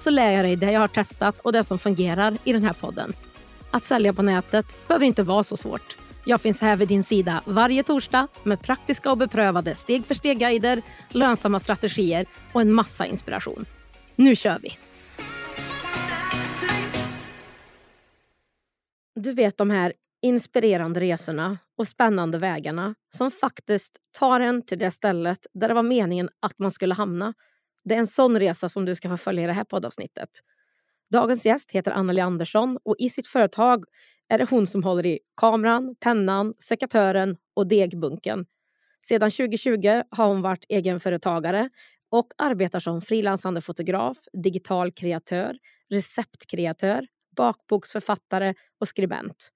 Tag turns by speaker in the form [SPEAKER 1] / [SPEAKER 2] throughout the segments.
[SPEAKER 1] så lär jag dig det jag har testat och det som fungerar i den här podden. Att sälja på nätet behöver inte vara så svårt. Jag finns här vid din sida varje torsdag med praktiska och beprövade steg för steg-guider, lönsamma strategier och en massa inspiration. Nu kör vi! Du vet de här inspirerande resorna och spännande vägarna som faktiskt tar en till det stället där det var meningen att man skulle hamna. Det är en sån resa som du ska få följa i det här poddavsnittet. Dagens gäst heter Anneli Andersson och i sitt företag är det hon som håller i kameran, pennan, sekatören och degbunken. Sedan 2020 har hon varit egenföretagare och arbetar som frilansande fotograf, digital kreatör, receptkreatör, bakboksförfattare och skribent.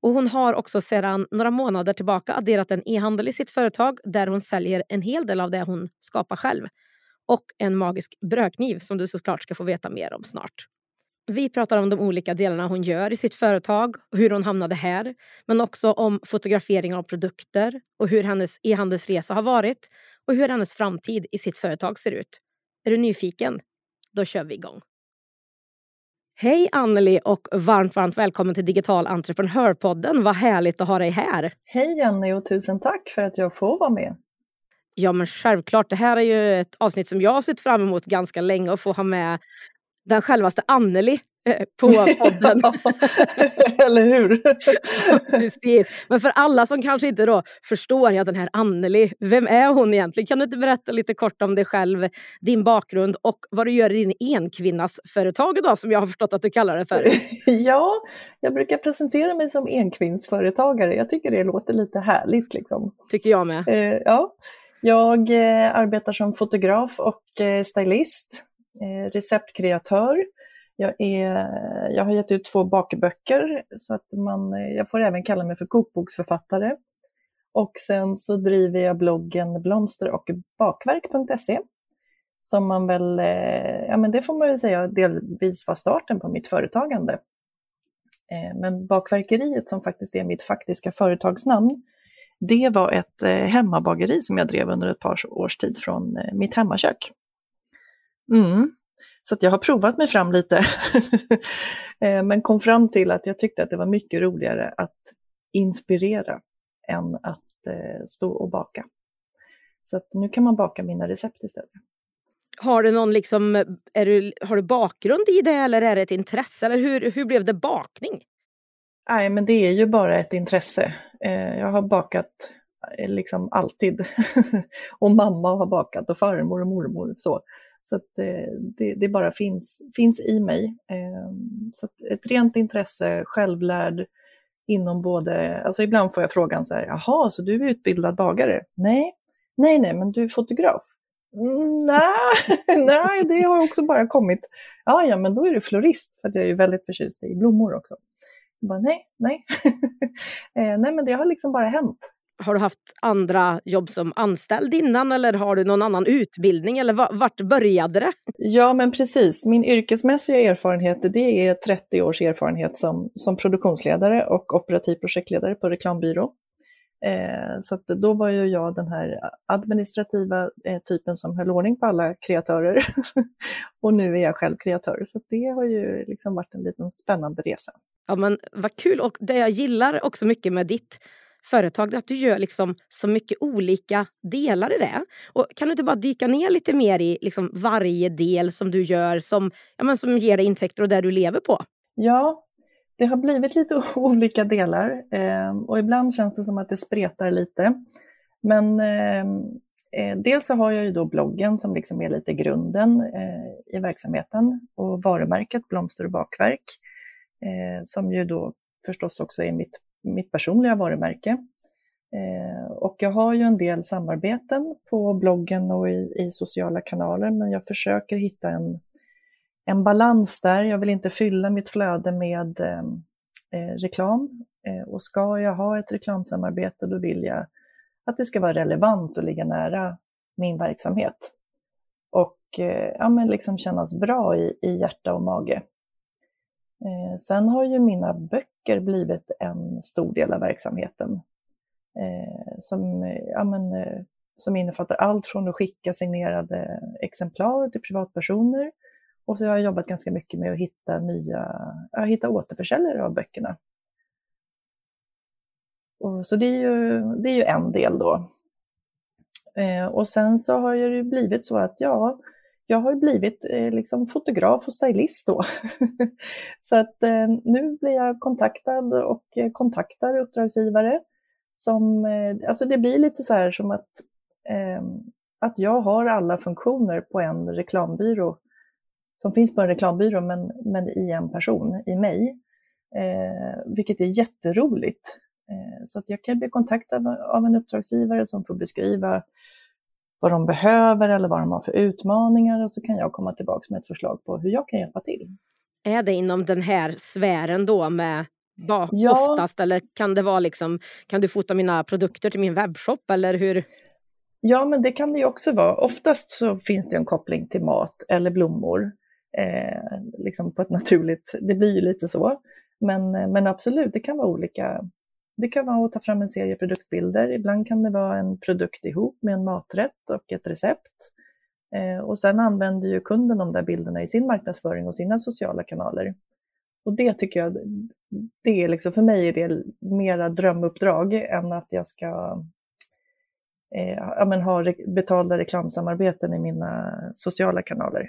[SPEAKER 1] Och hon har också sedan några månader tillbaka adderat en e-handel i sitt företag där hon säljer en hel del av det hon skapar själv. Och en magisk brödkniv som du såklart ska få veta mer om snart. Vi pratar om de olika delarna hon gör i sitt företag och hur hon hamnade här. Men också om fotografering av produkter och hur hennes e-handelsresa har varit och hur hennes framtid i sitt företag ser ut. Är du nyfiken? Då kör vi igång. Hej Anneli och varmt, varmt välkommen till Digital entreprenörpodden. Vad härligt att ha dig här.
[SPEAKER 2] Hej Jenny och tusen tack för att jag får vara med.
[SPEAKER 1] Ja men självklart, det här är ju ett avsnitt som jag har sett fram emot ganska länge att få ha med den självaste Anneli Eh, på podden.
[SPEAKER 2] Eller hur?
[SPEAKER 1] Precis. Men för alla som kanske inte då förstår, ja den här Anneli, vem är hon egentligen? Kan du inte berätta lite kort om dig själv, din bakgrund och vad du gör i din enkvinnasföretag idag som jag har förstått att du kallar det för?
[SPEAKER 2] ja, jag brukar presentera mig som enkvinnsföretagare. Jag tycker det låter lite härligt. Liksom.
[SPEAKER 1] Tycker jag med.
[SPEAKER 2] Eh, ja. Jag eh, arbetar som fotograf och eh, stylist, eh, receptkreatör jag, är, jag har gett ut två bakböcker så att man, eh, jag får även kalla mig för kokboksförfattare. Och sen så driver jag bloggen blomster och bakverk.se som man väl, eh, ja men det får man väl säga delvis var starten på mitt företagande. Eh, men Bakverkeriet som faktiskt är mitt faktiska företagsnamn, det var ett eh, hemmabageri som jag drev under ett par års tid från eh, mitt hemmakök. Mm. Så jag har provat mig fram lite. Eh, men kom fram till att jag tyckte att det var mycket roligare att inspirera än att eh, stå och baka. Så att nu kan man baka mina recept istället.
[SPEAKER 1] Har du någon liksom, eh, är du, har du bakgrund i det eller är det ett intresse? Eller hur, hur blev det bakning?
[SPEAKER 2] Nej, men det är ju bara ett intresse. Eh, jag har bakat eh, liksom alltid. och mamma har bakat och farmor och mormor. Så. Så att eh, det, det, bara finns, finns i mig. Ehm, så ett rent intresse, självlärd inom både, alltså ibland får jag frågan så här, jaha, så du är utbildad bagare? Nej, nej, nej, men du är fotograf? Mm, nej, nej, det har också bara kommit. Ja, ja, men då är du florist, för jag är ju väldigt förtjust i blommor också bara, nej, nej. Eh, nej, men det har liksom bara hänt
[SPEAKER 1] har du haft andra jobb som anställd innan eller har du någon annan utbildning eller vart började det?
[SPEAKER 2] Ja men precis, min yrkesmässiga erfarenhet det är 30 års erfarenhet som, som produktionsledare och operativ projektledare på reklambyrå. Eh, så då var ju jag den här administrativa eh, typen som höll ordning på alla kreatörer. och nu är jag själv kreatör, så det har ju liksom varit en liten spännande resa.
[SPEAKER 1] Ja men vad kul och det jag gillar också mycket med ditt företag, att du gör liksom så mycket olika delar i det. Och kan du inte bara dyka ner lite mer i liksom varje del som du gör som, ja, men som ger dig intäkter och det du lever på?
[SPEAKER 2] Ja, det har blivit lite olika delar eh, och ibland känns det som att det spretar lite. Men ehm, eh, dels så har jag ju då bloggen som liksom är lite grunden eh, i verksamheten och varumärket Blomster och bakverk eh, som ju då förstås också är mitt mitt personliga varumärke. Eh, och jag har ju en del samarbeten på bloggen och i, i, sociala kanaler, men jag försöker hitta en, en balans där. Jag vill inte fylla mitt flöde med eh, eh reklam. Eh, och ska jag ha ett reklamsamarbete då vill jag att det ska vara relevant och ligga nära min verksamhet. Och eh, ja, men liksom kännas bra i, i hjärta och mage. Eh, sen har ju mina böcker blivit en stor del av verksamheten. Eh, som, eh, ja, men, eh, som innefattar allt från att skicka signerade exemplar till privatpersoner och så har jag jobbat ganska mycket med att hitta nya, ja, hitta återförsäljare av böckerna. Och så det är, ju, det är ju en del då. Eh, och sen så har det ju blivit så att ja, jag har blivit eh, liksom fotograf och stylist då. så att eh, nu blir jag kontaktad och eh, kontaktar uppdragsgivare. Som, eh, alltså det blir lite så här som att, eh, att jag har alla funktioner på en reklambyrå som finns på en reklambyrå men, men i en person, i mig. Eh, vilket är jätteroligt. Eh, så att jag kan bli kontaktad av en uppdragsgivare som får beskriva vad de behöver eller vad de har för utmaningar och så kan jag komma tillbaka med ett förslag på hur jag kan hjälpa till.
[SPEAKER 1] Är det inom den här sfären då med ja. oftast eller kan det vara liksom, kan du fota mina produkter till min webbshop eller hur?
[SPEAKER 2] Ja, men det kan det ju också vara. Oftast så finns det en koppling till mat eller blommor. Eh, liksom på ett naturligt, det blir ju lite så. Men, men absolut, det kan vara olika det kan vara att ta fram en serie produktbilder. Ibland kan det vara en produkt ihop med en maträtt och ett recept. Eh, och sen använder ju kunden de där bilderna i sin marknadsföring och sina sociala kanaler. Och det tycker jag, det är liksom, för mig är det mera drömuppdrag än att jag ska eh, ja, men ha re betalda reklamsamarbeten i mina sociala kanaler.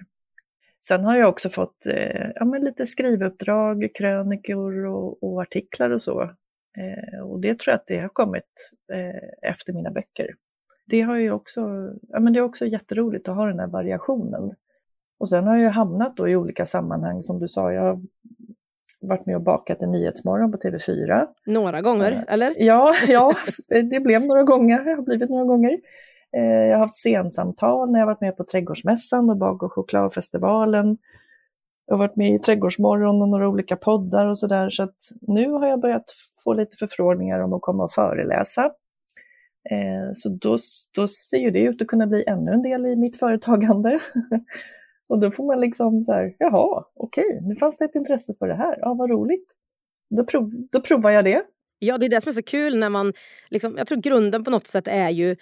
[SPEAKER 2] Sen har jag också fått eh, ja, men lite skrivuppdrag, krönikor och, och artiklar och så och det tror jag att det har kommit eh, efter mina böcker. Det, har ju också, ja, men det är också jätteroligt att ha den här variationen. Och sen har jag hamnat då i olika sammanhang, som du sa, jag har varit med och bakat en Nyhetsmorgon på TV4.
[SPEAKER 1] Några gånger, eh, eller?
[SPEAKER 2] Ja, ja, det blev några gånger, det har blivit några gånger. Eh, jag har haft scensamtal när jag varit med på Trädgårdsmässan och Bak och chokladfestivalen. Jag har varit med i Trädgårdsmorgon och några olika poddar och sådär. Så att nu har jag börjat få lite förfrågningar om att komma och föreläsa. Eh, så då, då ser ju det ut att kunna bli ännu en del i mitt företagande. och då får man liksom så här, jaha, okej, nu fanns det ett intresse för det här, ja vad roligt. Då, prov, då provar jag det.
[SPEAKER 1] Ja, det är det som är så kul när man, liksom, jag tror grunden på något sätt är ju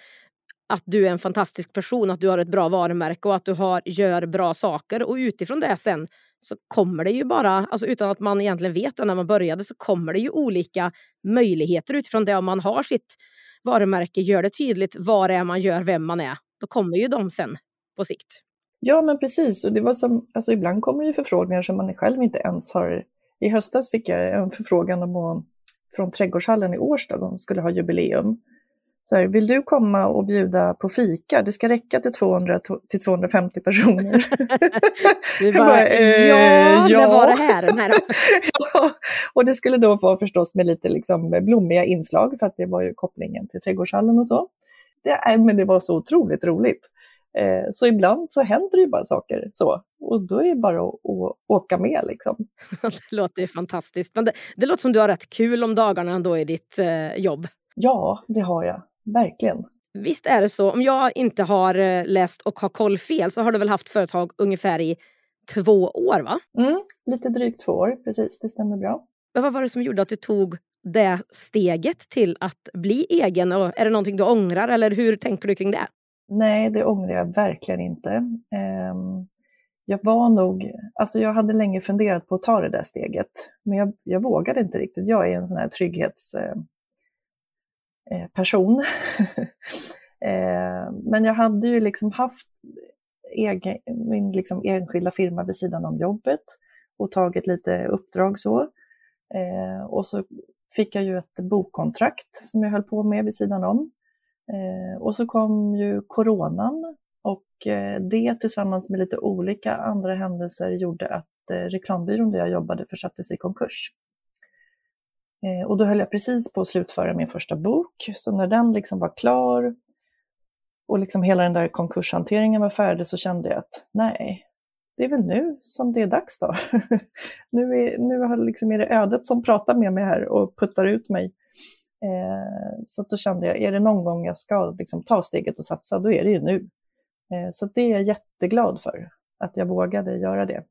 [SPEAKER 1] att du är en fantastisk person, att du har ett bra varumärke och att du har, gör bra saker. Och utifrån det sen så kommer det ju bara, alltså utan att man egentligen vet det när man började, så kommer det ju olika möjligheter utifrån det. Om man har sitt varumärke, gör det tydligt vad det är man gör, vem man är, då kommer ju de sen på sikt.
[SPEAKER 2] Ja, men precis. Och det var som, alltså ibland kommer det förfrågningar som man själv inte ens har... I höstas fick jag en förfrågan om, från Trädgårdshallen i Årsta, de skulle ha jubileum. Så här, vill du komma och bjuda på fika? Det ska räcka till 200 till 250 personer.
[SPEAKER 1] Du bara, bara eh, ja, ja, det var det här. Den här.
[SPEAKER 2] ja, och det skulle då vara förstås med lite liksom blommiga inslag för att det var ju kopplingen till trädgårdshallen och så. Det, men det var så otroligt roligt. Eh, så ibland så händer det ju bara saker så. Och då är det bara att, att åka med liksom.
[SPEAKER 1] det låter ju fantastiskt. Men det, det, låter som du har rätt kul om dagarna ändå i ditt eh, jobb.
[SPEAKER 2] Ja, det har jag verkligen.
[SPEAKER 1] Visst är det så. Om jag inte har eh, läst och har koll fel så har du väl haft företag ungefär i två år va?
[SPEAKER 2] Mm, lite drygt två år, precis. Det stämmer bra.
[SPEAKER 1] Men vad var det som gjorde att du tog det steget till att bli egen? Och är det någonting du ångrar eller hur tänker du kring det?
[SPEAKER 2] Nej, det ångrar jag verkligen inte. Ehm, jag var nog, alltså jag hade länge funderat på att ta det där steget, men jag, jag vågade inte riktigt. Jag är en sån här trygghets eh, Eh, person. Eh, men jag hade ju liksom haft egen, min liksom enskilda firma vid sidan om jobbet och tagit lite uppdrag så. Eh, och så fick jag ju ett bokkontrakt som jag höll på med vid sidan om. och så kom ju coronan och det tillsammans med lite olika andra händelser gjorde att reklambyrån där jag jobbade försattes i konkurs. Eh, och då höll jag precis på att slutföra min första bok, så när den liksom var klar och liksom hela den där konkurshanteringen var färdig så kände jag att nej, det är väl nu som det är dags då. nu, är, nu har liksom är det ödet som pratar med mig här och puttar ut mig. Eh, så då kände jag, är det någon gång jag ska liksom ta steget och satsa, då är det ju nu. Eh, så det är jag jätteglad för, att jag vågade göra det.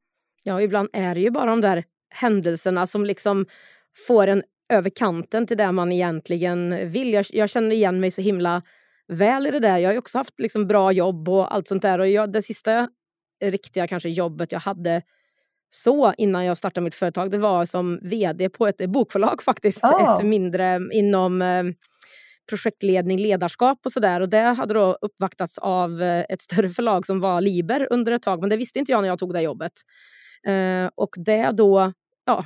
[SPEAKER 1] Ja, ibland är det ju bara de där händelserna som liksom får en över kanten till det man egentligen vill. Jag, jag känner igen mig så himla väl i det där. Jag har också haft liksom bra jobb och allt sånt där. Och jag, det sista riktiga kanske jobbet jag hade så innan jag startade mitt företag, det var som vd på ett bokförlag faktiskt. Ah. Ett mindre inom eh, projektledning, ledarskap och sådär. Och det hade då uppvaktats av eh, ett större förlag som var Liber under ett tag, men det visste inte jag när jag tog det jobbet. Eh, och det då, ja,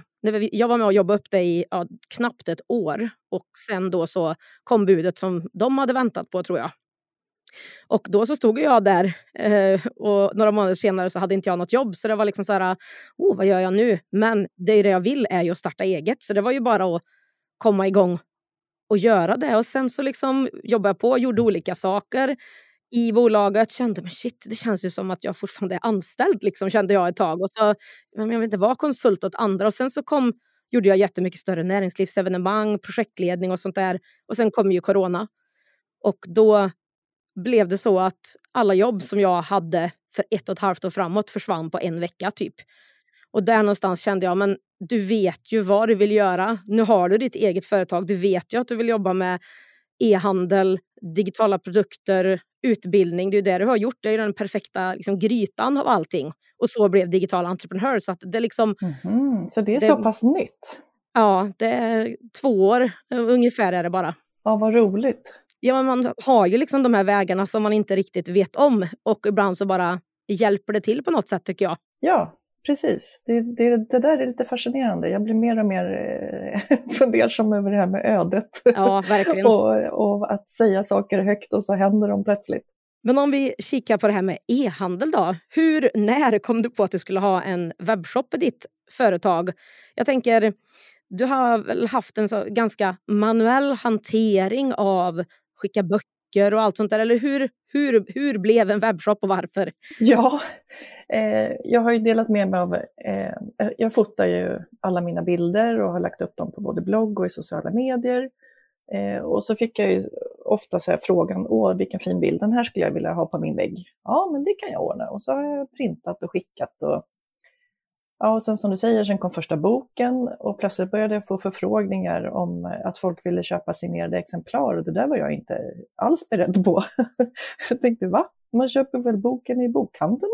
[SPEAKER 1] jag var med och jobbade upp det i ja, knappt ett år och sen då så kom budet som de hade väntat på tror jag. Och då så stod jag där eh, och några månader senare så hade inte jag något jobb så det var liksom så här, oh, vad gör jag nu? Men det, är det jag vill är ju att starta eget så det var ju bara att komma igång och göra det. Och sen så liksom jobbade jag på, gjorde olika saker i bolaget. Kände men shit, det känns ju som att jag fortfarande är anställd, liksom, kände jag ett tag. Och så, men jag vill inte vara konsult åt andra. Och sen så kom, gjorde jag jättemycket större näringslivsevenemang, projektledning och sånt där. Och sen kom ju corona. Och då blev det så att alla jobb som jag hade för ett och ett halvt år framåt försvann på en vecka typ. Och där någonstans kände jag, men du vet ju vad du vill göra. Nu har du ditt eget företag. Du vet ju att du vill jobba med e-handel, digitala produkter, utbildning. Det är ju det du har gjort. Det är den perfekta liksom, grytan av allting. Och så blev digital entreprenör. Så, det, liksom,
[SPEAKER 2] mm, så det är det, så pass nytt?
[SPEAKER 1] Ja, det är två år ungefär är det bara.
[SPEAKER 2] Ja, vad roligt.
[SPEAKER 1] Ja, man har ju liksom de här vägarna som man inte riktigt vet om och ibland så bara hjälper det till på något sätt tycker jag.
[SPEAKER 2] Ja, precis. Det, det, det där är lite fascinerande. Jag blir mer och mer eh, fundersam över det här med ödet.
[SPEAKER 1] Ja, verkligen.
[SPEAKER 2] och, och att säga saker högt och så händer de plötsligt.
[SPEAKER 1] Men om vi kikar på det här med e-handel då. Hur, när kom du på att du skulle ha en webbshop i ditt företag? Jag tänker, du har väl haft en så ganska manuell hantering av skicka böcker och allt sånt där? Eller hur, hur, hur blev en webbshop och varför?
[SPEAKER 2] Ja, eh, jag har ju delat med mig av, eh, jag fotar ju alla mina bilder och har lagt upp dem på både blogg och i sociala medier. Eh, och så fick jag ju ofta så frågan, åh vilken fin bild, den här skulle jag vilja ha på min vägg. Ja, men det kan jag ordna. Och så har jag printat och skickat och Ja, och sen som du säger, sen kom första boken och plötsligt började jag få förfrågningar om eh, att folk ville köpa signerade exemplar och det där var jag inte alls beredd på. jag tänkte, va? Man köper väl boken i bokhandeln?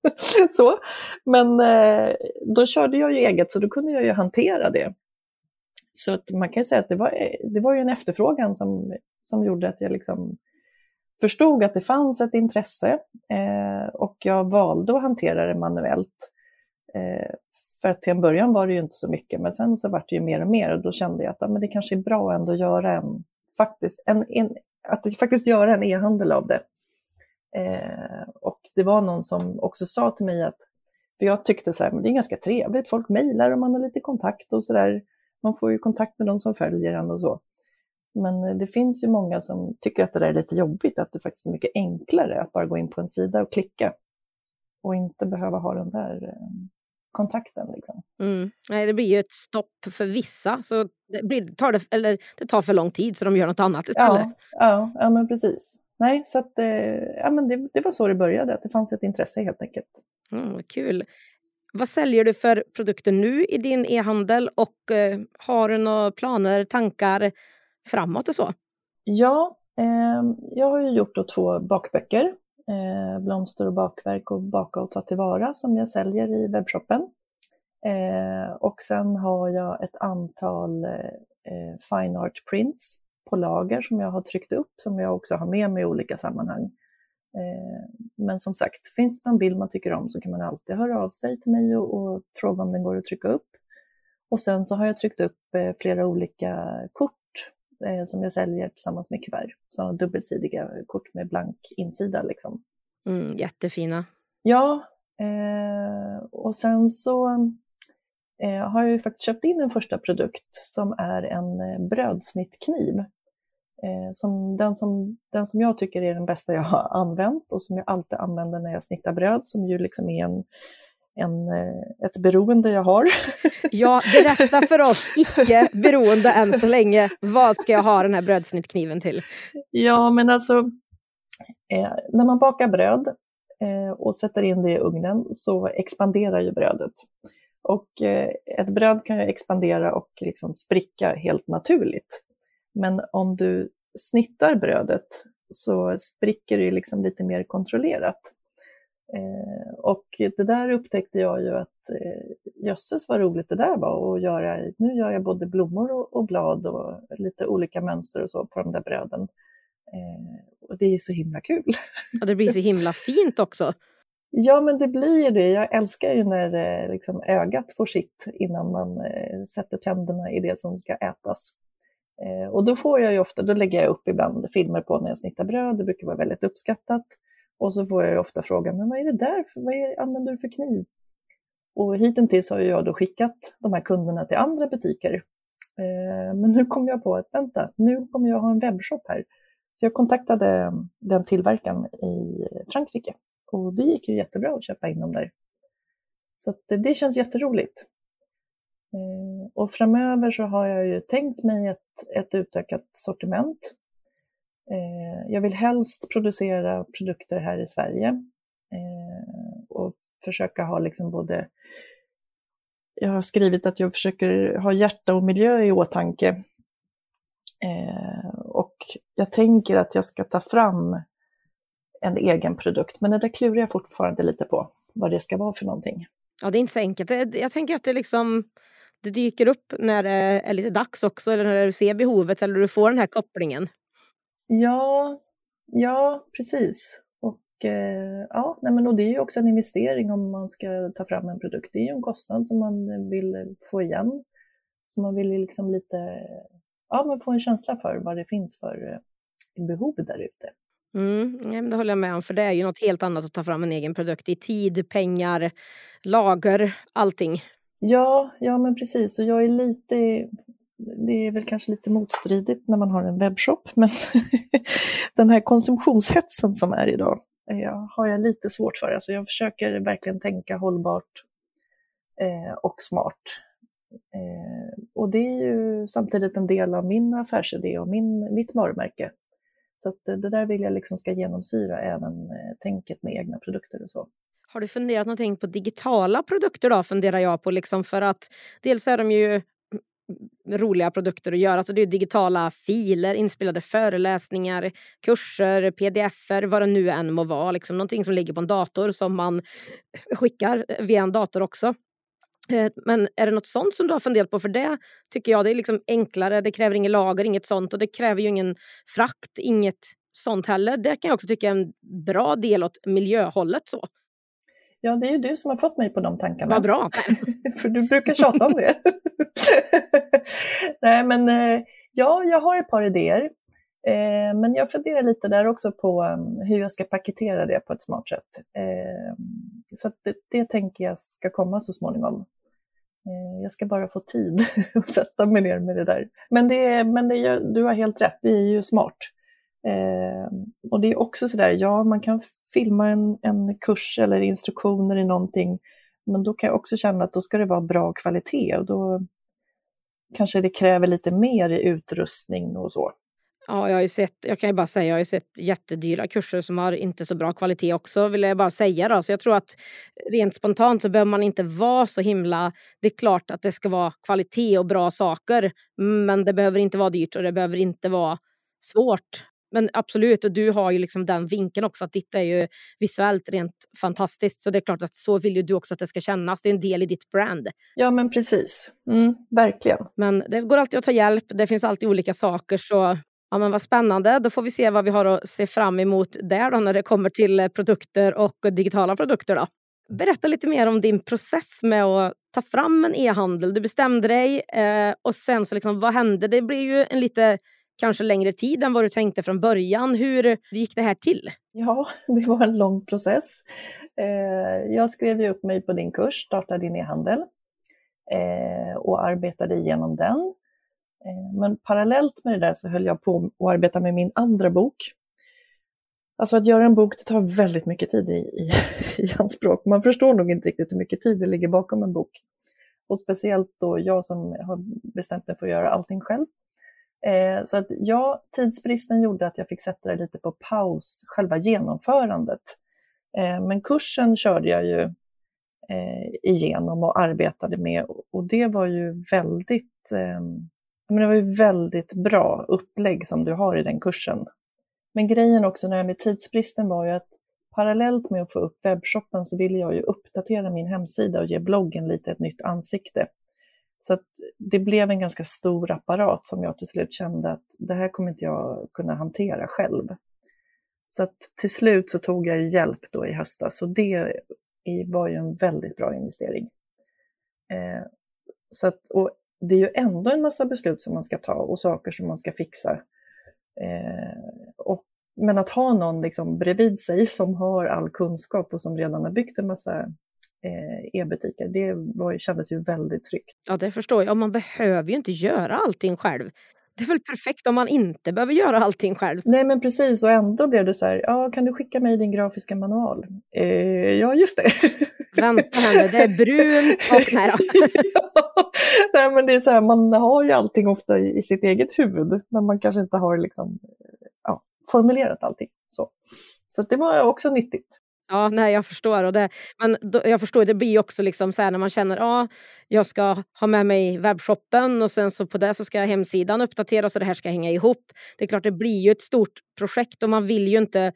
[SPEAKER 2] så. Men eh, då körde jag ju eget så då kunde jag ju hantera det. Så att man kan säga att det var, eh, det var ju en efterfrågan som, som gjorde att jag liksom förstod att det fanns ett intresse eh, och jag valde att hantera det manuellt. Eh, för att till en början var det ju inte så mycket, men sen så vart det ju mer och mer och då kände jag att ja, men det kanske är bra ändå att göra en, faktiskt, en, en att faktiskt göra en e-handel av det. Eh, och det var någon som också sa till mig att, för jag tyckte så här, men det är ganska trevligt, folk mejlar och man har lite kontakt och så där. Man får ju kontakt med de som följer en och så. Men eh, det finns ju många som tycker att det där är lite jobbigt, att det faktiskt är mycket enklare att bara gå in på en sida och klicka och inte behöva ha den där eh, kontakten. Liksom.
[SPEAKER 1] Mm. Nej, det blir ju ett stopp för vissa. Så det, blir, tar det, eller, det tar för lång tid så de gör något annat istället.
[SPEAKER 2] Ja, ja, ja men precis. Nej, så att, eh, ja, men det, det var så det började, att det fanns ett intresse helt enkelt.
[SPEAKER 1] Mm, kul. Vad säljer du för produkter nu i din e-handel och eh, har du några planer, tankar framåt och så?
[SPEAKER 2] Ja, eh, jag har ju gjort två bakböcker eh, blomster och bakverk och baka och ta tillvara som jag säljer i webbshoppen. Eh, och sen har jag ett antal eh, fine art prints på lager som jag har tryckt upp som jag också har med mig i olika sammanhang. Eh, men som sagt, finns det någon bild man tycker om så kan man alltid höra av sig till mig och, och fråga om den går att trycka upp. Och sen så har jag tryckt upp eh, flera olika kort eh, som jag säljer tillsammans med kuvert. Sådana dubbelsidiga kort med blank insida. Liksom.
[SPEAKER 1] Mm, jättefina.
[SPEAKER 2] Ja, eh, och sen så eh, har jag ju faktiskt köpt in en första produkt som är en eh, brödsnittkniv. Eh, som, den, som, den som jag tycker är den bästa jag har använt och som jag alltid använder när jag snittar bröd, som ju liksom är en, en, eh, ett beroende jag har.
[SPEAKER 1] Ja, berätta för oss icke beroende än så länge. Vad ska jag ha den här brödsnittkniven till?
[SPEAKER 2] Ja, men alltså eh, när man bakar bröd eh, och sätter in det i ugnen så expanderar ju brödet. Och eh, ett bröd kan ju expandera och liksom spricka helt naturligt. Men om du snittar brödet så spricker det liksom lite mer kontrollerat. Eh, och det där upptäckte jag ju att eh, jösses vad roligt det där var att göra. Nu gör jag både blommor och, och blad och lite olika mönster och så på de där bröden. Eh, och det är så himla kul.
[SPEAKER 1] Och det blir så himla fint också.
[SPEAKER 2] Ja, men det blir ju det. Jag älskar ju när eh, liksom, ögat får sitt innan man eh, sätter tänderna i det som ska ätas. Eh, och då får jag ju ofta, då lägger jag upp ibland filmer på när jag snittar bröd, det brukar vara väldigt uppskattat. Och så får jag ju ofta frågan, men vad är det där, för, vad är, använder du för kniv? Och hittills har jag då skickat de här kunderna till andra butiker. Eh, men nu kom jag på att vänta, nu kommer jag ha en webbshop här. Så jag kontaktade den tillverkaren i Frankrike och det gick ju jättebra att köpa in dem där. Så det, det känns jätteroligt. Eh, och framöver så har jag ju tänkt mig ett, ett utökat sortiment. Eh, jag vill helst producera produkter här i Sverige eh, och försöka ha liksom både jag har skrivit att jag försöker ha hjärta och miljö i åtanke. Eh, och jag tänker att jag ska ta fram en egen produkt, men det där klurar jag fortfarande lite på, vad det ska vara för någonting.
[SPEAKER 1] Ja, det är inte så enkelt. Jag tänker att det liksom det dyker upp när det är lite dags också, eller när du ser behovet eller du får den här kopplingen.
[SPEAKER 2] Ja, ja precis. Och, eh, ja, nej, men, och det är ju också en investering om man ska ta fram en produkt. Det är ju en kostnad som man vill få igen. Så man vill liksom lite ja, man få en känsla för vad det finns för eh, behov där ute.
[SPEAKER 1] Mm, det håller jag med om, för det är ju något helt annat att ta fram en egen produkt i tid, pengar, lager, allting.
[SPEAKER 2] Ja, ja men precis. Och jag är lite, det är väl kanske lite motstridigt när man har en webbshop, men den här konsumtionshetsen som är idag jag har jag lite svårt för. Alltså jag försöker verkligen tänka hållbart eh, och smart. Eh, och det är ju samtidigt en del av min affärsidé och min, mitt varumärke. Så det, det där vill jag liksom ska genomsyra även eh, tänket med egna produkter och så.
[SPEAKER 1] Har du funderat någonting på digitala produkter då, funderar jag på, liksom för att dels är de ju roliga produkter att göra. Alltså det är digitala filer, inspelade föreläsningar, kurser, pdf-er, vad det nu än må vara. Liksom någonting som ligger på en dator som man skickar via en dator också. Eh, men är det något sånt som du har funderat på? För det tycker jag det är liksom enklare, det kräver inget lager, inget sånt och det kräver ju ingen frakt, inget sånt heller. Det kan jag också tycka är en bra del åt miljöhållet. Så.
[SPEAKER 2] Ja, det är ju du som har fått mig på de tankarna.
[SPEAKER 1] Vad bra!
[SPEAKER 2] För du brukar tjata om det. Nej, men eh, ja, jag har ett par idéer. Eh, men jag funderar lite där också på um, hur jag ska paketera det på ett smart sätt. Eh, så det, det tänker jag ska komma så småningom. Jag ska bara få tid att sätta mig ner med det där. Men, det, men det, du har helt rätt, det är ju smart. Eh, och det är också sådär, ja man kan filma en, en kurs eller instruktioner i någonting, men då kan jag också känna att då ska det vara bra kvalitet och då kanske det kräver lite mer i utrustning och så.
[SPEAKER 1] Ja, jag har ju sett, jag kan ju bara säga, jag har ju sett jättedyra kurser som har inte så bra kvalitet också, vill jag bara säga då. Så jag tror att rent spontant så behöver man inte vara så himla... Det är klart att det ska vara kvalitet och bra saker, men det behöver inte vara dyrt och det behöver inte vara svårt men absolut, och du har ju liksom den vinkeln också att ditt är ju visuellt rent fantastiskt. Så det är klart att så vill ju du också att det ska kännas. Det är en del i ditt brand.
[SPEAKER 2] Ja, men precis. Mm, verkligen.
[SPEAKER 1] Men det går alltid att ta hjälp. Det finns alltid olika saker. Så ja, men vad spännande. Då får vi se vad vi har att se fram emot där då, när det kommer till produkter och digitala produkter. Då. Berätta lite mer om din process med att ta fram en e-handel. Du bestämde dig eh, och sen så liksom, vad hände? Det blir ju en lite kanske längre tid än vad du tänkte från början. Hur gick det här till?
[SPEAKER 2] Ja, det var en lång process. Eh, jag skrev ju upp mig på din kurs, Starta din e-handel, eh, och arbetade igenom den. Eh, men parallellt med det där så höll jag på att arbeta med min andra bok. Alltså att göra en bok det tar väldigt mycket tid i, i, i anspråk. Man förstår nog inte riktigt hur mycket tid det ligger bakom en bok. Och speciellt då jag som har bestämt mig för att göra allting själv. Eh, så att ja, tidsbristen gjorde att jag fick sätta det lite på paus, själva genomförandet. Eh, men kursen körde jag ju eh, igenom och arbetade med och det var ju väldigt, eh, men det var ju väldigt bra upplägg som du har i den kursen. Men grejen också när med tidsbristen var ju att parallellt med att få upp webbshoppen så ville jag ju uppdatera min hemsida och ge bloggen lite ett nytt ansikte. Så att det blev en ganska stor apparat som jag till slut kände att det här kommer inte jag kunna hantera själv. Så att till slut så tog jag hjälp då i höstas och det var ju en väldigt bra investering. Eh, så att, och det är ju ändå en massa beslut som man ska ta och saker som man ska fixa. Eh, och, men att ha någon liksom bredvid sig som har all kunskap och som redan har byggt en massa e-butiker, det var, kändes ju väldigt tryggt.
[SPEAKER 1] Ja, det förstår jag. Man behöver ju inte göra allting själv. Det är väl perfekt om man inte behöver göra allting själv?
[SPEAKER 2] Nej men precis och ändå blev det så här, ja kan du skicka mig din grafiska manual? Eh, ja just det.
[SPEAKER 1] Vänta här nu, det är brun och nej
[SPEAKER 2] ja, nej men det är så här, man har ju allting ofta i, i sitt eget huvud men man kanske inte har liksom, ja, formulerat allting. Så, så det var också nyttigt.
[SPEAKER 1] Ja, nej, jag förstår. Och det, men då, jag förstår, det blir också liksom så här när man känner att ah, jag ska ha med mig webbshoppen och sen så på det så ska hemsidan uppdateras och det här ska hänga ihop. Det är klart, det blir ju ett stort projekt och man vill ju inte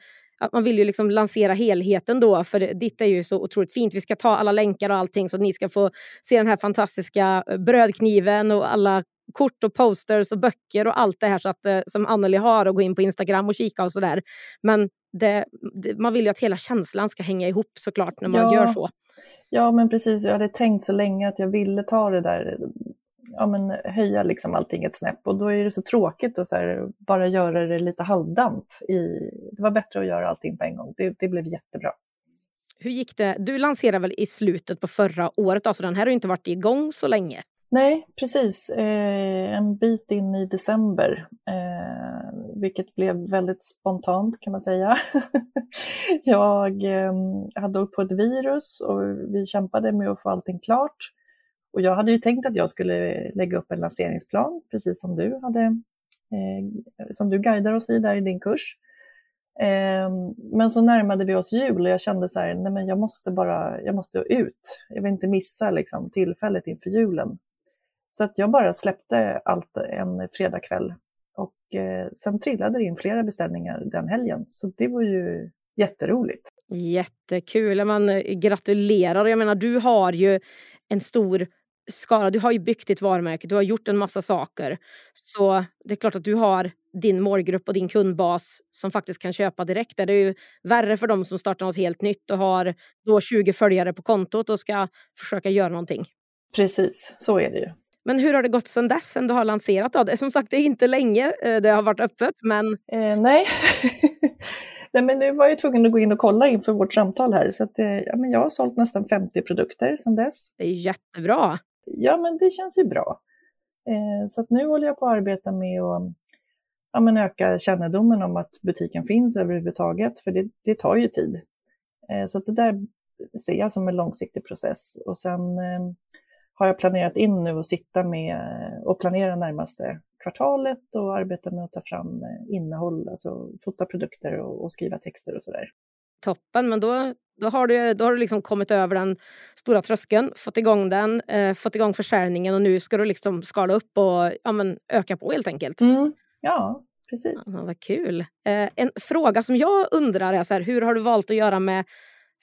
[SPEAKER 1] man vill ju liksom lansera helheten då, för ditt är ju så otroligt fint. Vi ska ta alla länkar och allting så att ni ska få se den här fantastiska eh, brödkniven och alla kort och posters och böcker och allt det här så att, eh, som Anneli har och gå in på Instagram och kika och sådär. Men det, det, man vill ju att hela känslan ska hänga ihop såklart när man ja, gör så.
[SPEAKER 2] Ja men precis, jag hade tänkt så länge att jag ville ta det där, ja men höja liksom allting ett snäpp och då är det så tråkigt att så här, bara göra det lite halvdant. I, det var bättre att göra allting på en gång, det, det blev jättebra.
[SPEAKER 1] Hur gick det? Du lanserade väl i slutet på förra året, alltså den här har ju inte varit igång så länge.
[SPEAKER 2] Nej, precis. Eh, en bit in i december, eh, vilket blev väldigt spontant kan man säga. jag eh, hade åkt på ett virus och vi kämpade med att få allting klart. Och jag hade ju tänkt att jag skulle lägga upp en lanseringsplan, precis som du hade, eh, som du guidar oss i där i din kurs. Ehm, men så närmade vi oss jul och jag kände så här, nej men jag måste bara, jag måste ut. Jag vill inte missa liksom, tillfället inför julen. Så att jag bara släppte allt en fredagkväll och eh, sen trillade det in flera beställningar den helgen. Så det var ju jätteroligt.
[SPEAKER 1] Jättekul. Man eh, gratulerar. Jag menar, du har ju en stor skara. Du har ju byggt ditt varumärke, du har gjort en massa saker. Så det är klart att du har din målgrupp och din kundbas som faktiskt kan köpa direkt. Det är ju värre för dem som startar något helt nytt och har då 20 följare på kontot och ska försöka göra någonting.
[SPEAKER 2] Precis, så är det ju.
[SPEAKER 1] Men hur har det gått sedan dess, sen du har lanserat? Då? Som sagt, det är inte länge eh, det har varit öppet, men...
[SPEAKER 2] Eh, nej. nej, men nu var jag tvungen att gå in och kolla inför vårt samtal här. Så att, eh, ja, men jag har sålt nästan 50 produkter sedan dess.
[SPEAKER 1] Det är jättebra.
[SPEAKER 2] Ja, men det känns ju bra. Eh, så att nu håller jag på att arbeta med att ja, men öka kännedomen om att butiken finns överhuvudtaget, för det, det tar ju tid. Eh, så att det där ser jag som en långsiktig process. Och sen eh, har jag planerat in nu att sitta med och planera närmaste kvartalet och arbeta med att ta fram eh, innehåll, alltså fota produkter och, och skriva texter och sådär.
[SPEAKER 1] Toppen, men då, då har du, då har du liksom kommit över den stora tröskeln, fått igång den, eh, fått igång försäljningen och nu ska du liksom skala upp och ja, men öka på helt enkelt.
[SPEAKER 2] Mm, ja, precis.
[SPEAKER 1] Ja, vad kul. Eh, en fråga som jag undrar är så här, hur har du valt att göra med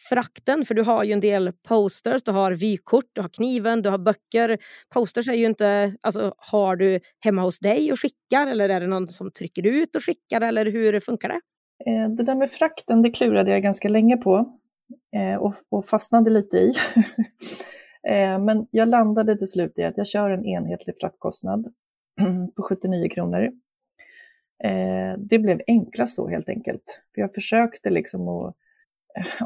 [SPEAKER 1] frakten, för du har ju en del posters, du har vykort, du har kniven, du har böcker. Posters är ju inte, alltså har du hemma hos dig och skickar eller är det någon som trycker ut och skickar eller hur funkar det?
[SPEAKER 2] Eh, det där med frakten, det klurade jag ganska länge på eh, och, och fastnade lite i. Eh, men jag landade till slut i att jag kör en enhetlig fraktkostnad på 79 kronor. Det blev enklast så helt enkelt. För jag försökte liksom att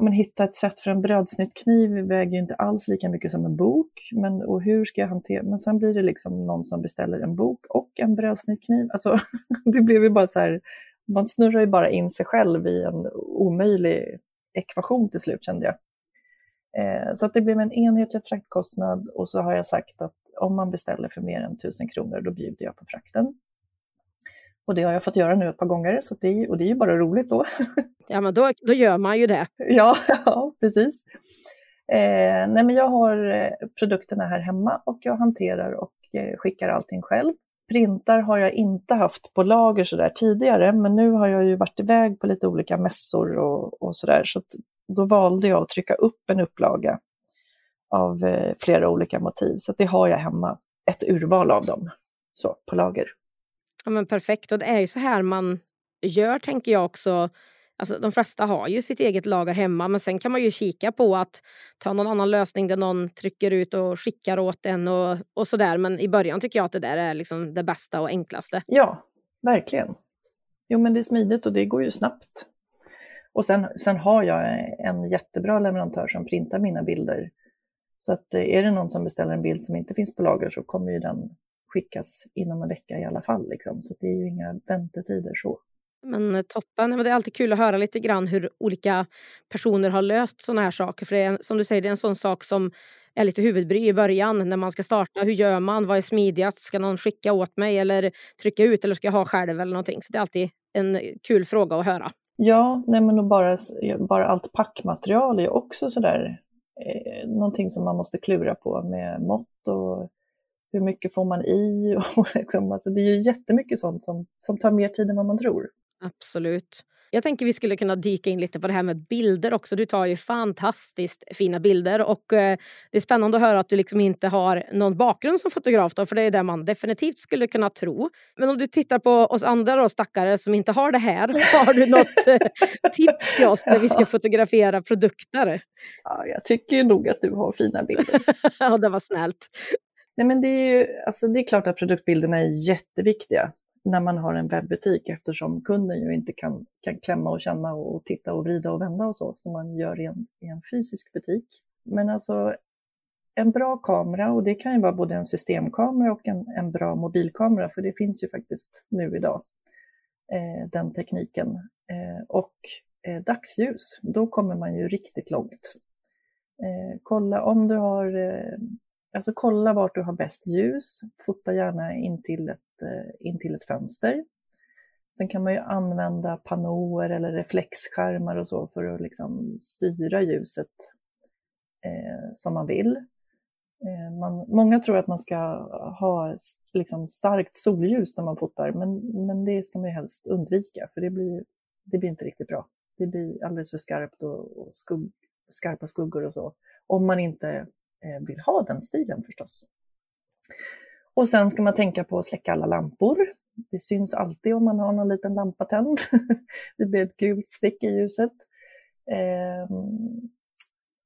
[SPEAKER 2] men hitta ett sätt för en brödsnittkniv väger ju inte alls lika mycket som en bok. Men, och hur ska jag hantera, men sen blir det liksom någon som beställer en bok och en brödsnittkniv. Alltså, det blev ju bara så här, man snurrar ju bara in sig själv i en omöjlig ekvation till slut kände jag. Eh, så att det blev en enhetlig fraktkostnad och så har jag sagt att om man beställer för mer än 1000 kronor då bjuder jag på frakten. Och det har jag fått göra nu ett par gånger så det, och det är ju bara roligt då.
[SPEAKER 1] Ja men då, då gör man ju det.
[SPEAKER 2] ja, ja, precis. Eh, nej men jag har eh, produkterna här hemma och jag hanterar och eh, skickar allting själv. Printar har jag inte haft på lager sådär tidigare, men nu har jag ju varit iväg på lite olika mässor och, och sådär, så, så då valde jag att trycka upp en upplaga av eh, flera olika motiv, så det har jag hemma, ett urval av dem så, på lager.
[SPEAKER 1] Ja, men perfekt, och det är ju så här man gör tänker jag också Alltså, de flesta har ju sitt eget lager hemma men sen kan man ju kika på att ta någon annan lösning där någon trycker ut och skickar åt en och, och sådär. Men i början tycker jag att det där är liksom det bästa och enklaste.
[SPEAKER 2] Ja, verkligen. Jo men det är smidigt och det går ju snabbt. Och sen, sen har jag en jättebra leverantör som printar mina bilder. Så att eh, är det någon som beställer en bild som inte finns på lager så kommer ju den skickas inom en vecka i alla fall. Liksom. Så det är ju inga väntetider så.
[SPEAKER 1] Men eh, toppen. Men det är alltid kul att höra lite grann hur olika personer har löst sådana här saker. För det är, som du säger, det är en sån sak som är lite huvudbry i början när man ska starta. Hur gör man? Vad är smidigast? Ska någon skicka åt mig eller trycka ut eller ska jag ha själv eller någonting? Så det är alltid en kul fråga att höra.
[SPEAKER 2] Ja, nej men bara, bara allt packmaterial är också sådär eh, någonting som man måste klura på med mått och hur mycket får man i? Och liksom, alltså det är ju jättemycket sånt som, som tar mer tid än vad man tror.
[SPEAKER 1] Absolut. Jag tänker vi skulle kunna dyka in lite på det här med bilder också. Du tar ju fantastiskt fina bilder och eh, det är spännande att höra att du liksom inte har någon bakgrund som fotograf då, för det är det man definitivt skulle kunna tro. Men om du tittar på oss andra då, stackare som inte har det här, har du något eh, tips till oss när vi ska fotografera produkter?
[SPEAKER 2] Ja, jag tycker nog att du har fina bilder.
[SPEAKER 1] ja, det var snällt.
[SPEAKER 2] Nej, men det, är ju, alltså det är klart att produktbilderna är jätteviktiga när man har en webbutik eftersom kunden ju inte kan, kan klämma och känna och titta och vrida och vända och så som man gör i en, i en fysisk butik. Men alltså en bra kamera, och det kan ju vara både en systemkamera och en, en bra mobilkamera, för det finns ju faktiskt nu idag, eh, den tekniken. Eh, och eh, dagsljus, då kommer man ju riktigt långt. Eh, kolla om du har eh, Alltså kolla vart du har bäst ljus, fota gärna in till ett, eh, in till ett fönster. Sen kan man ju använda panoer eller reflexskärmar och så för att liksom styra ljuset eh, som man vill. Eh, man, många tror att man ska ha liksom starkt solljus när man fotar, men, men det ska man ju helst undvika för det blir, det blir inte riktigt bra. Det blir alldeles för skarpt och, och skugg, skarpa skuggor och så. Om man inte Eh, vill ha den stilen förstås. Och sen ska man tänka på att släcka alla lampor. Det syns alltid om man har någon liten lampa tänd. det blir ett gult stick i ljuset. Ehm,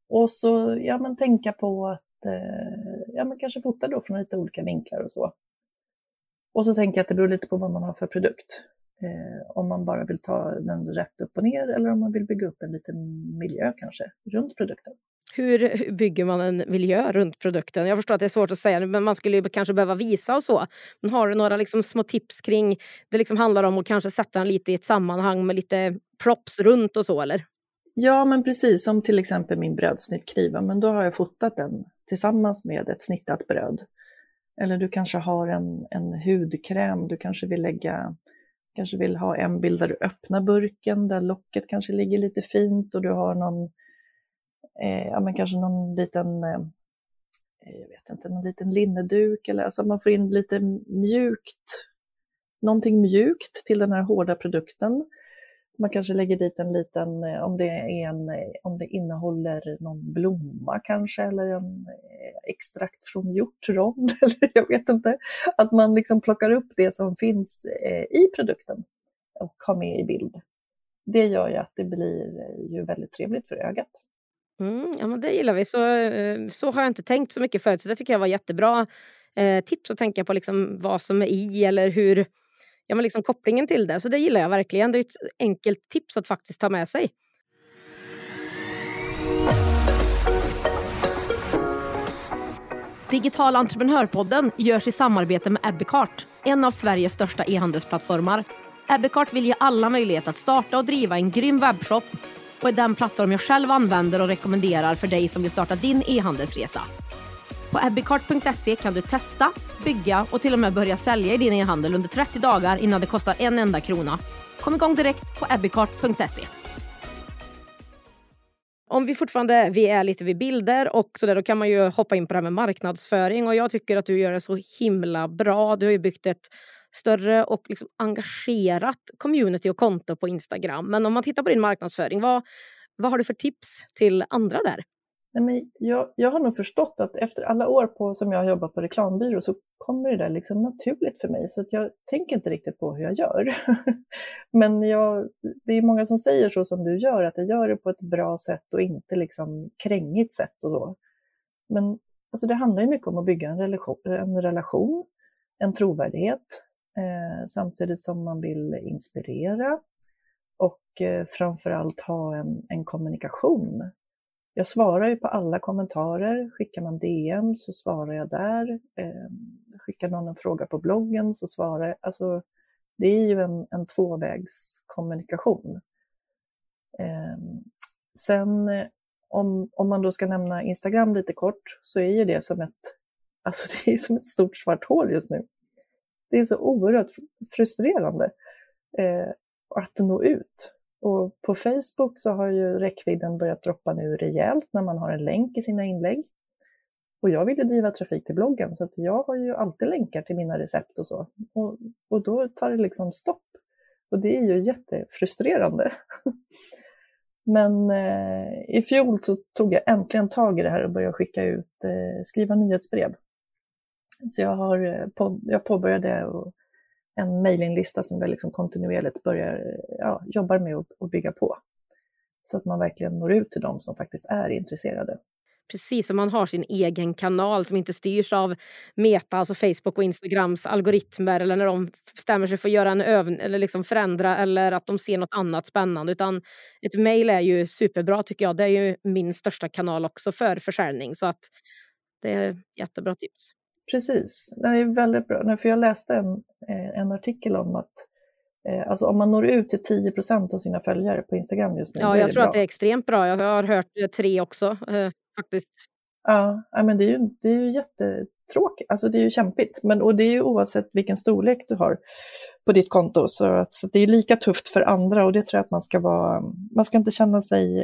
[SPEAKER 2] och så ja, men tänka på att eh, ja, men kanske fota då från lite olika vinklar och så. Och så tänker jag att det beror lite på vad man har för produkt. Eh, om man bara vill ta den rätt upp och ner eller om man vill bygga upp en liten miljö kanske runt produkten.
[SPEAKER 1] Hur bygger man en miljö runt produkten? Jag förstår att det är svårt att säga, men man skulle kanske behöva visa och så. Men har du några liksom små tips kring, det liksom handlar om att kanske sätta den lite i ett sammanhang med lite props runt och så eller?
[SPEAKER 2] Ja, men precis som till exempel min brödsnittkniv. men då har jag fotat den tillsammans med ett snittat bröd. Eller du kanske har en, en hudkräm, du kanske vill lägga kanske vill ha en bild där du öppnar burken, där locket kanske ligger lite fint och du har någon eh, ja, men kanske någon liten, eh, eh, jag vet inte, någon liten linneduk eller alltså man får in lite mjukt, någonting mjukt till den här hårda produkten. Man kanske lägger dit en liten, eh, om det, är en, eh, om det innehåller någon blomma kanske, eller en extrakt från hjortron, eller jag vet inte. Att man liksom plockar upp det som finns i produkten och har med i bild. Det gör ju att det blir ju väldigt trevligt för ögat.
[SPEAKER 1] Mm, ja, men det gillar vi. Så, eh, så har jag inte tänkt så mycket förut. Så det tycker jag var jättebra eh, tips att tänka på liksom vad som är i eller hur ja, men liksom kopplingen till det. Så det gillar jag verkligen. Det är ett enkelt tips att faktiskt ta med sig. Digital entreprenörpodden görs i samarbete med Ebbecart, en av Sveriges största e-handelsplattformar. Ebbecart vill ge alla möjlighet att starta och driva en grym webbshop och är den plattform jag själv använder och rekommenderar för dig som vill starta din e-handelsresa. På ebbicart.se kan du testa, bygga och till och med börja sälja i din e-handel under 30 dagar innan det kostar en enda krona. Kom igång direkt på ebbicart.se. Om vi fortfarande vi är lite vid bilder och så där, då kan man ju hoppa in på det här med marknadsföring och jag tycker att du gör det så himla bra. Du har ju byggt ett större och liksom engagerat community och konto på Instagram. Men om man tittar på din marknadsföring, vad, vad har du för tips till andra där?
[SPEAKER 2] Nej, men jag, jag har nog förstått att efter alla år på, som jag har jobbat på reklambyrå så kommer det där liksom naturligt för mig. Så att jag tänker inte riktigt på hur jag gör. men jag, det är många som säger så som du gör, att jag gör det på ett bra sätt och inte liksom krängigt sätt och så. Men alltså det handlar ju mycket om att bygga en relation, en, relation, en trovärdighet, eh, samtidigt som man vill inspirera och eh, framförallt ha en, en kommunikation jag svarar ju på alla kommentarer. Skickar man DM så svarar jag där. Eh, skickar någon en fråga på bloggen så svarar jag. Alltså, det är ju en, en tvåvägskommunikation. Ehm, eh, sen om, om man då ska nämna Instagram lite kort så är ju det som ett, alltså det är som ett stort svart hål just nu. Det är så oerhört frustrerande eh, att nå ut. Och på Facebook så har ju räckvidden börjat droppa nu rejält när man har en länk i sina inlägg. Och jag vill ju driva trafik till bloggen så att jag har ju alltid länkar till mina recept och så. Och, och då tar det liksom stopp. Och det är ju jättefrustrerande. Men eh, i fjol så tog jag äntligen tag i det här och började skicka ut, eh, skriva nyhetsbrev. Så jag, har, eh, på, jag påbörjade en mejlinlista som jag liksom kontinuerligt börjar, eh, ja, jobbar med att bygga på. Så att man verkligen når ut till de som faktiskt är intresserade.
[SPEAKER 1] Precis, som man har sin egen kanal som inte styrs av Meta, alltså Facebook och Instagrams algoritmer eller när de stämmer sig för att göra en övning eller liksom förändra eller att de ser något annat spännande. Utan ett mejl är ju superbra tycker jag. Det är ju min största kanal också för försäljning. Så att det är jättebra tips.
[SPEAKER 2] Precis, det är väldigt bra. För jag läste en, eh, en artikel om att eh, alltså om man når ut till 10% av sina följare på Instagram just nu.
[SPEAKER 1] Ja, jag tror bra. att det är extremt bra. Jag har hört tre också eh, faktiskt.
[SPEAKER 2] Ja, men det är ju, det är ju jättetråkigt. Alltså det är ju kämpigt. Men, och det är ju oavsett vilken storlek du har på ditt konto. Så, att, så det är lika tufft för andra och det tror jag att man ska vara. Man ska inte känna sig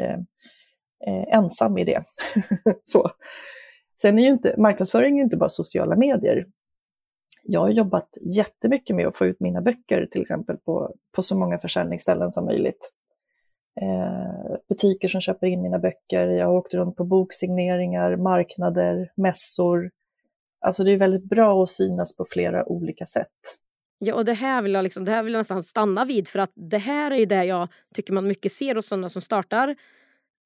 [SPEAKER 2] eh, ensam i det. så. Sen är ju inte marknadsföring är inte bara sociala medier. Jag har jobbat jättemycket med att få ut mina böcker till exempel på, på så många försäljningsställen som möjligt. Eh, butiker som köper in mina böcker, jag har åkt runt på boksigneringar, marknader, mässor. Alltså det är väldigt bra att synas på flera olika sätt.
[SPEAKER 1] Ja, och det här, vill jag liksom, det här vill jag nästan stanna vid för att det här är ju det jag tycker man mycket ser hos sådana som startar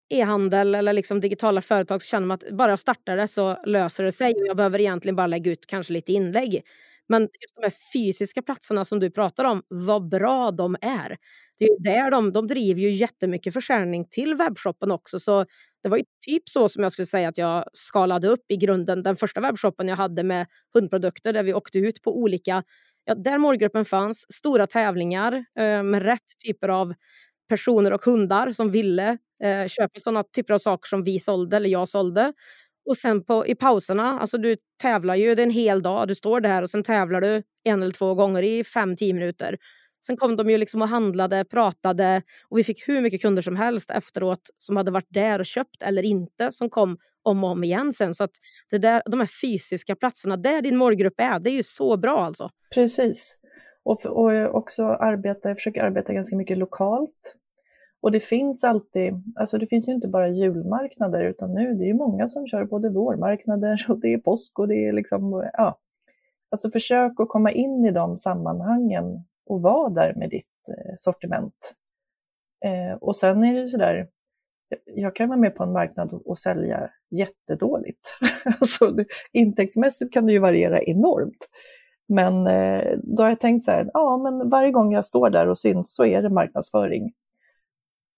[SPEAKER 1] e-handel eller liksom digitala företag så känner man att bara jag startar det så löser det sig. Jag behöver egentligen bara lägga ut kanske lite inlägg. Men just de här fysiska platserna som du pratar om, vad bra de är. Det är där de, de driver ju jättemycket försäljning till webbshoppen också. Så det var ju typ så som jag skulle säga att jag skalade upp i grunden. Den första webbshoppen jag hade med hundprodukter där vi åkte ut på olika, ja, där målgruppen fanns, stora tävlingar eh, med rätt typer av personer och hundar som ville eh, köpa sådana typer av saker som vi sålde eller jag sålde. Och sen på, i pauserna, alltså du tävlar ju, det är en hel dag, du står där och sen tävlar du en eller två gånger i fem, tio minuter. Sen kom de ju liksom och handlade, pratade och vi fick hur mycket kunder som helst efteråt som hade varit där och köpt eller inte som kom om och om igen sen. Så att det där, de här fysiska platserna där din målgrupp är, det är ju så bra alltså.
[SPEAKER 2] Precis. Och, och eh, också arbeta, jag försöker arbeta ganska mycket lokalt. Och det finns alltid, alltså det finns ju inte bara julmarknader utan nu det är ju många som kör både vårmarknader och det är påsk och det är liksom, ja. Alltså försök att komma in i de sammanhangen och vara där med ditt eh, sortiment. Eh, och sen är det sådär, jag kan vara med på en marknad och, och sälja jättedåligt. alltså, intäktsmässigt kan det ju variera enormt. Men eh, då har jag tänkt så här, ja men varje gång jag står där och syns så är det marknadsföring.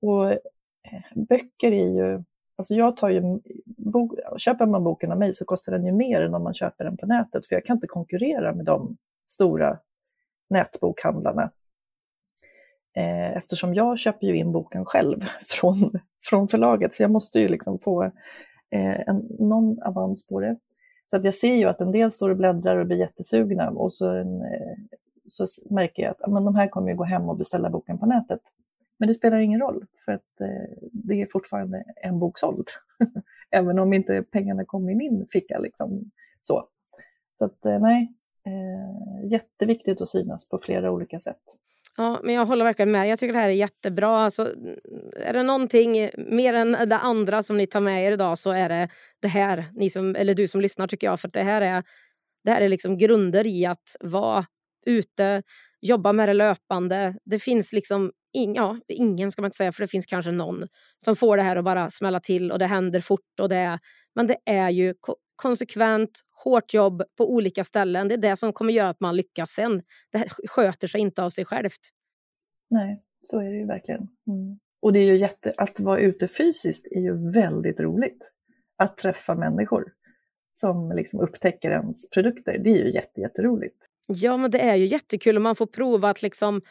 [SPEAKER 2] Och eh, böcker är ju, alltså jag tar ju, bo, köper man boken av mig så kostar den ju mer än om man köper den på nätet, för jag kan inte konkurrera med de stora nätbokhandlarna. Eh, eftersom jag köper ju in boken själv från, från förlaget, så jag måste ju liksom få eh, en, någon avans på det. Så att jag ser ju att en del står och bläddrar och blir jättesugna och så, en, eh, så märker jag att men de här kommer ju gå hem och beställa boken på nätet. Men det spelar ingen roll, för att eh, det är fortfarande en bok såld. Även om inte pengarna kom i min ficka. Liksom. Så, så att, eh, nej, eh, jätteviktigt att synas på flera olika sätt.
[SPEAKER 1] Ja, men jag håller verkligen med. Jag tycker det här är jättebra. Alltså, är det någonting mer än det andra som ni tar med er idag så är det det här, ni som, eller du som lyssnar tycker jag. För det här är, det här är liksom grunder i att vara ute, jobba med det löpande. Det finns liksom in, ja, ingen ska man inte säga, för det finns kanske någon som får det här att bara smälla till och det händer fort. Och det, men det är ju konsekvent, hårt jobb på olika ställen. Det är det som kommer göra att man lyckas sen. Det sköter sig inte av sig självt.
[SPEAKER 2] Nej, så är det ju verkligen. Mm. Och det är ju jätte, att vara ute fysiskt är ju väldigt roligt. Att träffa människor som liksom upptäcker ens produkter, det är ju jätte, jätteroligt.
[SPEAKER 1] Ja, men det är ju jättekul och man får prova att liksom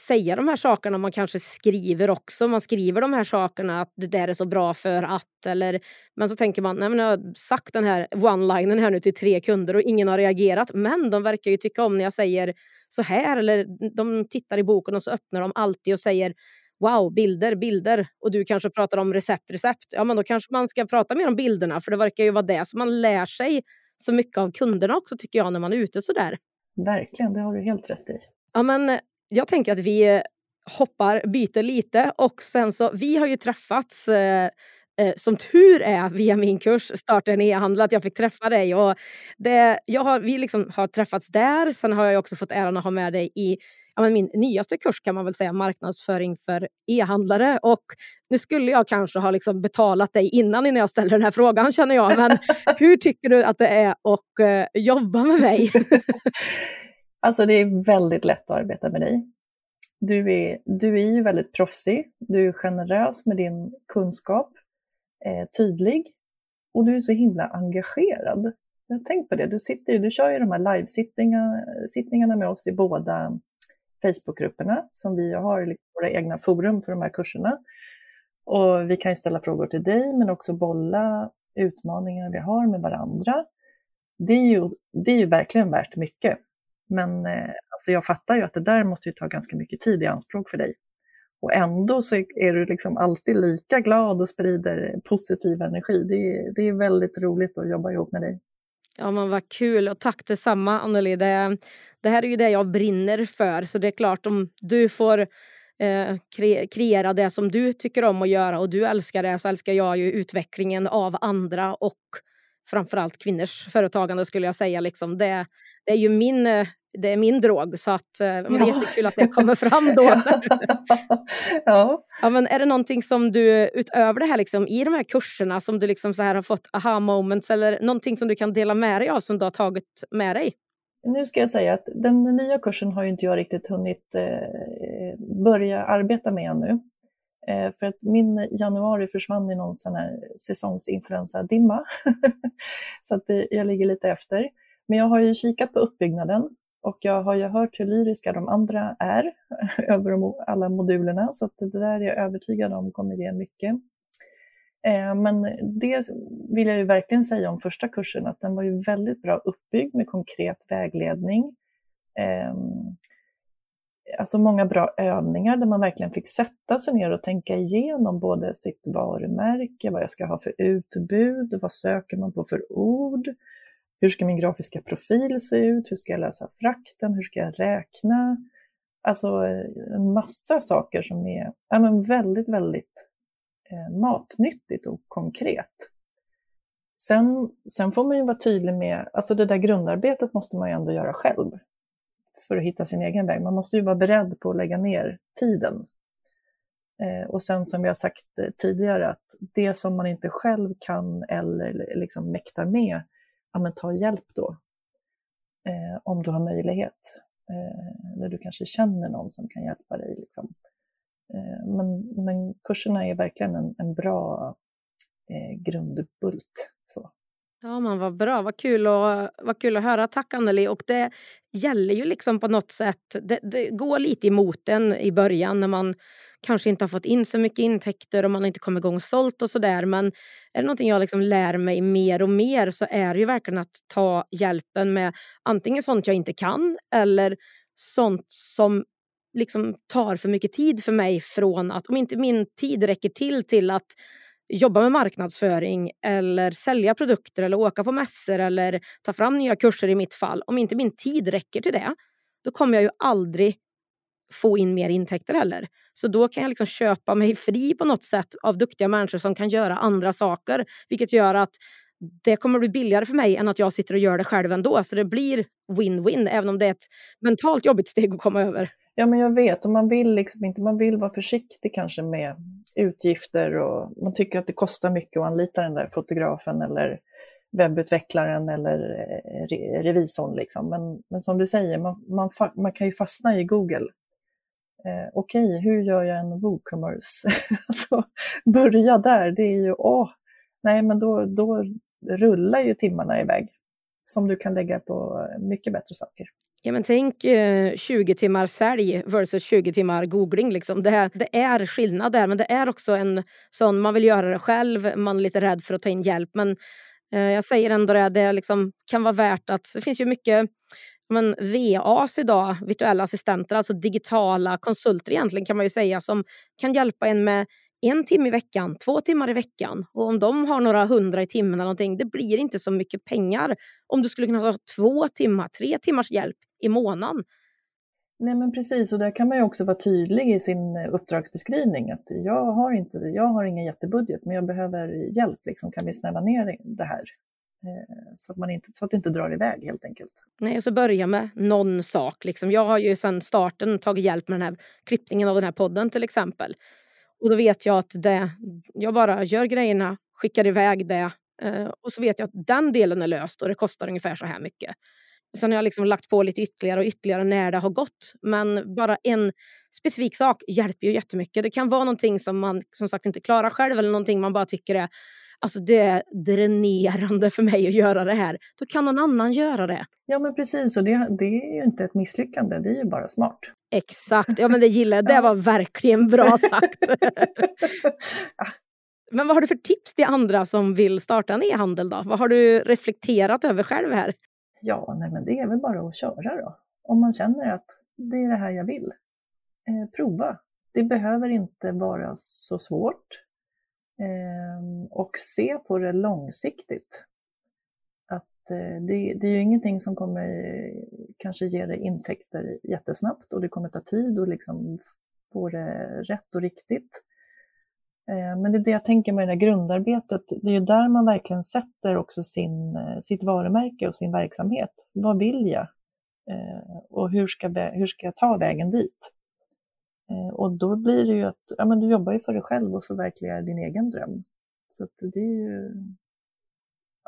[SPEAKER 1] säga de här sakerna man kanske skriver också. Man skriver de här sakerna att det där är så bra för att eller men så tänker man, nej men jag har sagt den här one-linen här nu till tre kunder och ingen har reagerat men de verkar ju tycka om när jag säger så här eller de tittar i boken och så öppnar de alltid och säger wow, bilder, bilder och du kanske pratar om recept, recept. Ja, men då kanske man ska prata mer om bilderna för det verkar ju vara det som man lär sig så mycket av kunderna också tycker jag när man är ute så där.
[SPEAKER 2] Verkligen, det har du helt rätt i.
[SPEAKER 1] Ja, men eh, jag tänker att vi eh, hoppar, byter lite och sen så, vi har ju träffats eh, eh som tur är via min kurs Starta en e-handel att jag fick träffa dig. Och det, jag har, vi liksom har träffats där, sen har jag också fått äran att ha med dig i ja, min nyaste kurs kan man väl säga, marknadsföring för e-handlare. Och nu skulle jag kanske ha liksom betalat dig innan innan jag ställer den här frågan känner jag. Men hur tycker du att det är att eh, jobba med mig?
[SPEAKER 2] Alltså det är väldigt lätt att arbeta med dig. Du är, du är ju väldigt proffsig, du är generös med din kunskap, eh, tydlig och du är så himla engagerad. Jag har tänkt på det, du, sitter, du kör ju de här livesittningarna med oss i båda Facebookgrupperna som vi har, våra egna forum för de här kurserna. Och vi kan ju ställa frågor till dig men också bolla utmaningar vi har med varandra. Det är ju, det är ju verkligen värt mycket. Men eh, alltså jag fattar ju att det där måste ju ta ganska mycket tid i anspråk för dig. Och ändå så är du liksom alltid lika glad och sprider positiv energi. Det är, det är väldigt roligt att jobba ihop med dig.
[SPEAKER 1] Ja men vad kul och tack detsamma Anneli. Det, det här är ju det jag brinner för så det är klart om du får eh, kre, kreera det som du tycker om att göra och du älskar det så älskar jag ju utvecklingen av andra och framförallt kvinnors företagande skulle jag säga. Liksom. Det, det är ju min, eh, det är min drog så att, eh, det är jättekul att det kommer fram då. ja. Ja, men är det någonting som du utöver det här liksom, i de här kurserna som du liksom så här har fått aha moments eller någonting som du kan dela med dig av som du har tagit med dig?
[SPEAKER 2] Nu ska jag säga att den nya kursen har ju inte jag riktigt hunnit eh, börja arbeta med ännu. Eh, för att min januari försvann i någon sån här säsongsinfluensadimma. så att jag ligger lite efter. Men jag har ju kikat på uppbyggnaden och jag har ju hört hur lyriska de andra är över alla modulerna. Så att det där är jag övertygad om kommer ge mycket. Eh, men det vill jag ju verkligen säga om första kursen, att den var ju väldigt bra uppbyggd med konkret vägledning. Ehm, alltså många bra övningar där man verkligen fick sätta sig ner och tänka igenom både sitt varumärke, vad jag ska ha för utbud, vad söker man på för ord, hur ska min grafiska profil se ut, hur ska jag läsa frakten, hur ska jag räkna? Alltså eh, en massa saker som är ja, men väldigt, väldigt eh, matnyttigt och konkret. Sen, sen får man ju vara tydlig med, alltså det där grundarbetet måste man ju ändå göra själv för att hitta sin egen väg. Man måste ju vara beredd på att lägga ner tiden. Eh, och sen som vi har sagt eh, tidigare, att det som man inte själv kan eller liksom mäktar med, ja men ta hjälp då. Eh, om du har möjlighet. Eh, eller du kanske känner någon som kan hjälpa dig. Liksom. Eh, men, men kurserna är verkligen en, en bra eh, grundbult. Så.
[SPEAKER 1] Ja, men vad bra. Vad kul, och, vad kul att höra. Tack Anneli. Och det gäller ju liksom på något sätt, det, det går lite emot en i början när man kanske inte har fått in så mycket intäkter och man inte kommit igång och sålt och sådär. Men är det någonting jag liksom lär mig mer och mer så är det ju verkligen att ta hjälpen med antingen sånt jag inte kan eller sånt som liksom tar för mycket tid för mig från att om inte min tid räcker till till att jobba med marknadsföring eller sälja produkter eller åka på mässor eller ta fram nya kurser i mitt fall. Om inte min tid räcker till det, då kommer jag ju aldrig få in mer intäkter heller. Så då kan jag liksom köpa mig fri på något sätt av duktiga människor som kan göra andra saker. Vilket gör att det kommer bli billigare för mig än att jag sitter och gör det själv ändå. Så det blir win-win, även om det är ett mentalt jobbigt steg att komma över.
[SPEAKER 2] Ja, men jag vet, och man vill liksom inte, man vill vara försiktig kanske med utgifter och man tycker att det kostar mycket att anlita den där fotografen eller webbutvecklaren eller eh, re revisorn. Liksom. Men, men som du säger, man, man, man kan ju fastna i Google. Eh, Okej, okay, hur gör jag en WooCommerce? alltså, börja där, det är ju, åh, nej men då, då rullar ju timmarna iväg som du kan lägga på mycket bättre saker.
[SPEAKER 1] Ja, men tänk eh, 20 timmar sälj versus 20 timmar googling. Liksom. Det, det är skillnad där, men det är också en sån, man vill göra det själv, man är lite rädd för att ta in hjälp. Men eh, jag säger ändå det, det liksom, kan vara värt att, det finns ju mycket men VAs idag, virtuella assistenter, alltså digitala konsulter egentligen kan man ju säga, som kan hjälpa en med en timme i veckan, två timmar i veckan. Och om de har några hundra i timmen eller någonting, det blir inte så mycket pengar om du skulle kunna ha två timmar, tre timmars hjälp i månaden.
[SPEAKER 2] Nej men precis, och där kan man ju också vara tydlig i sin eh, uppdragsbeskrivning. Att jag har, inte, jag har ingen jättebudget, men jag behöver hjälp. Liksom, kan vi snälla ner det här? Eh, så att, man inte, så att det inte drar iväg helt enkelt.
[SPEAKER 1] Nej, och så börja med någon sak. Liksom. Jag har ju sedan starten tagit hjälp med den här klippningen av den här podden till exempel. Och då vet jag att det, jag bara gör grejerna, skickar iväg det eh, och så vet jag att den delen är löst och det kostar ungefär så här mycket. Sen har jag liksom lagt på lite ytterligare och ytterligare när det har gått. Men bara en specifik sak hjälper ju jättemycket. Det kan vara någonting som man som sagt inte klarar själv eller någonting man bara tycker är Alltså det är dränerande för mig att göra det här. Då kan någon annan göra det.
[SPEAKER 2] Ja men precis, och det, det är ju inte ett misslyckande, det är ju bara smart.
[SPEAKER 1] Exakt, ja men det gillar jag. Det var verkligen bra sagt. men vad har du för tips till andra som vill starta en e-handel då? Vad har du reflekterat över själv här?
[SPEAKER 2] Ja, nej men det är väl bara att köra då. Om man känner att det är det här jag vill. Eh, prova. Det behöver inte vara så svårt. Eh, och se på det långsiktigt. Att eh, det, det, är ju ingenting som kommer eh, kanske ge dig intäkter jättesnabbt och det kommer ta tid att liksom få det rätt och riktigt. Ehm, men det är det jag tänker med det här grundarbetet. Det är ju där man verkligen sätter också sin, eh, sitt varumärke och sin verksamhet. Vad vill jag? Ehm, och hur ska, hur ska jag ta vägen dit? Eh, och då blir det ju att ja, men du jobbar ju för dig själv och förverkligar din egen dröm. Så det är ju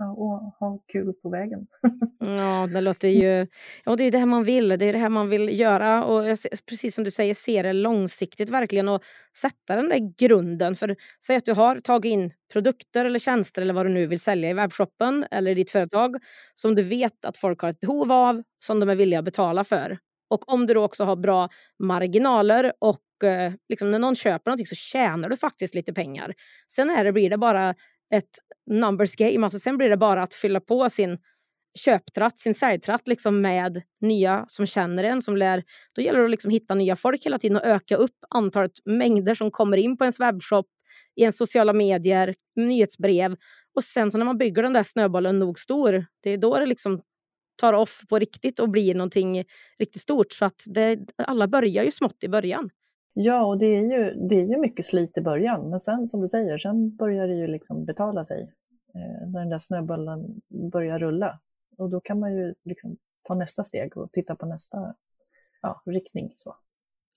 [SPEAKER 2] och ha kul på vägen.
[SPEAKER 1] ja, det låter ju... Ja, det är det här man vill. Det är det här man vill göra. Och precis som du säger, se det långsiktigt verkligen och sätta den där grunden. För säg att du har tagit in produkter eller tjänster eller vad du nu vill sälja i webbshoppen eller i ditt företag som du vet att folk har ett behov av, som de är villiga att betala för. Och om du då också har bra marginaler och eh, liksom när någon köper någonting så tjänar du faktiskt lite pengar. Sen är det, blir det bara ett numbers game. Alltså sen blir det bara att fylla på sin köptratt, sin säljtratt liksom med nya som känner en. Som lär, då gäller det att liksom hitta nya folk hela tiden och öka upp antalet mängder som kommer in på ens webbshop, i ens sociala medier, nyhetsbrev. Och sen så när man bygger den där snöbollen nog stor, det är då det liksom tar off på riktigt och blir någonting riktigt stort. Så att det, alla börjar ju smått i början.
[SPEAKER 2] Ja, och det är, ju, det är ju mycket slit i början, men sen som du säger, sen börjar det ju liksom betala sig eh, när den där snöbollen börjar rulla. Och då kan man ju liksom ta nästa steg och titta på nästa ja, riktning. Så.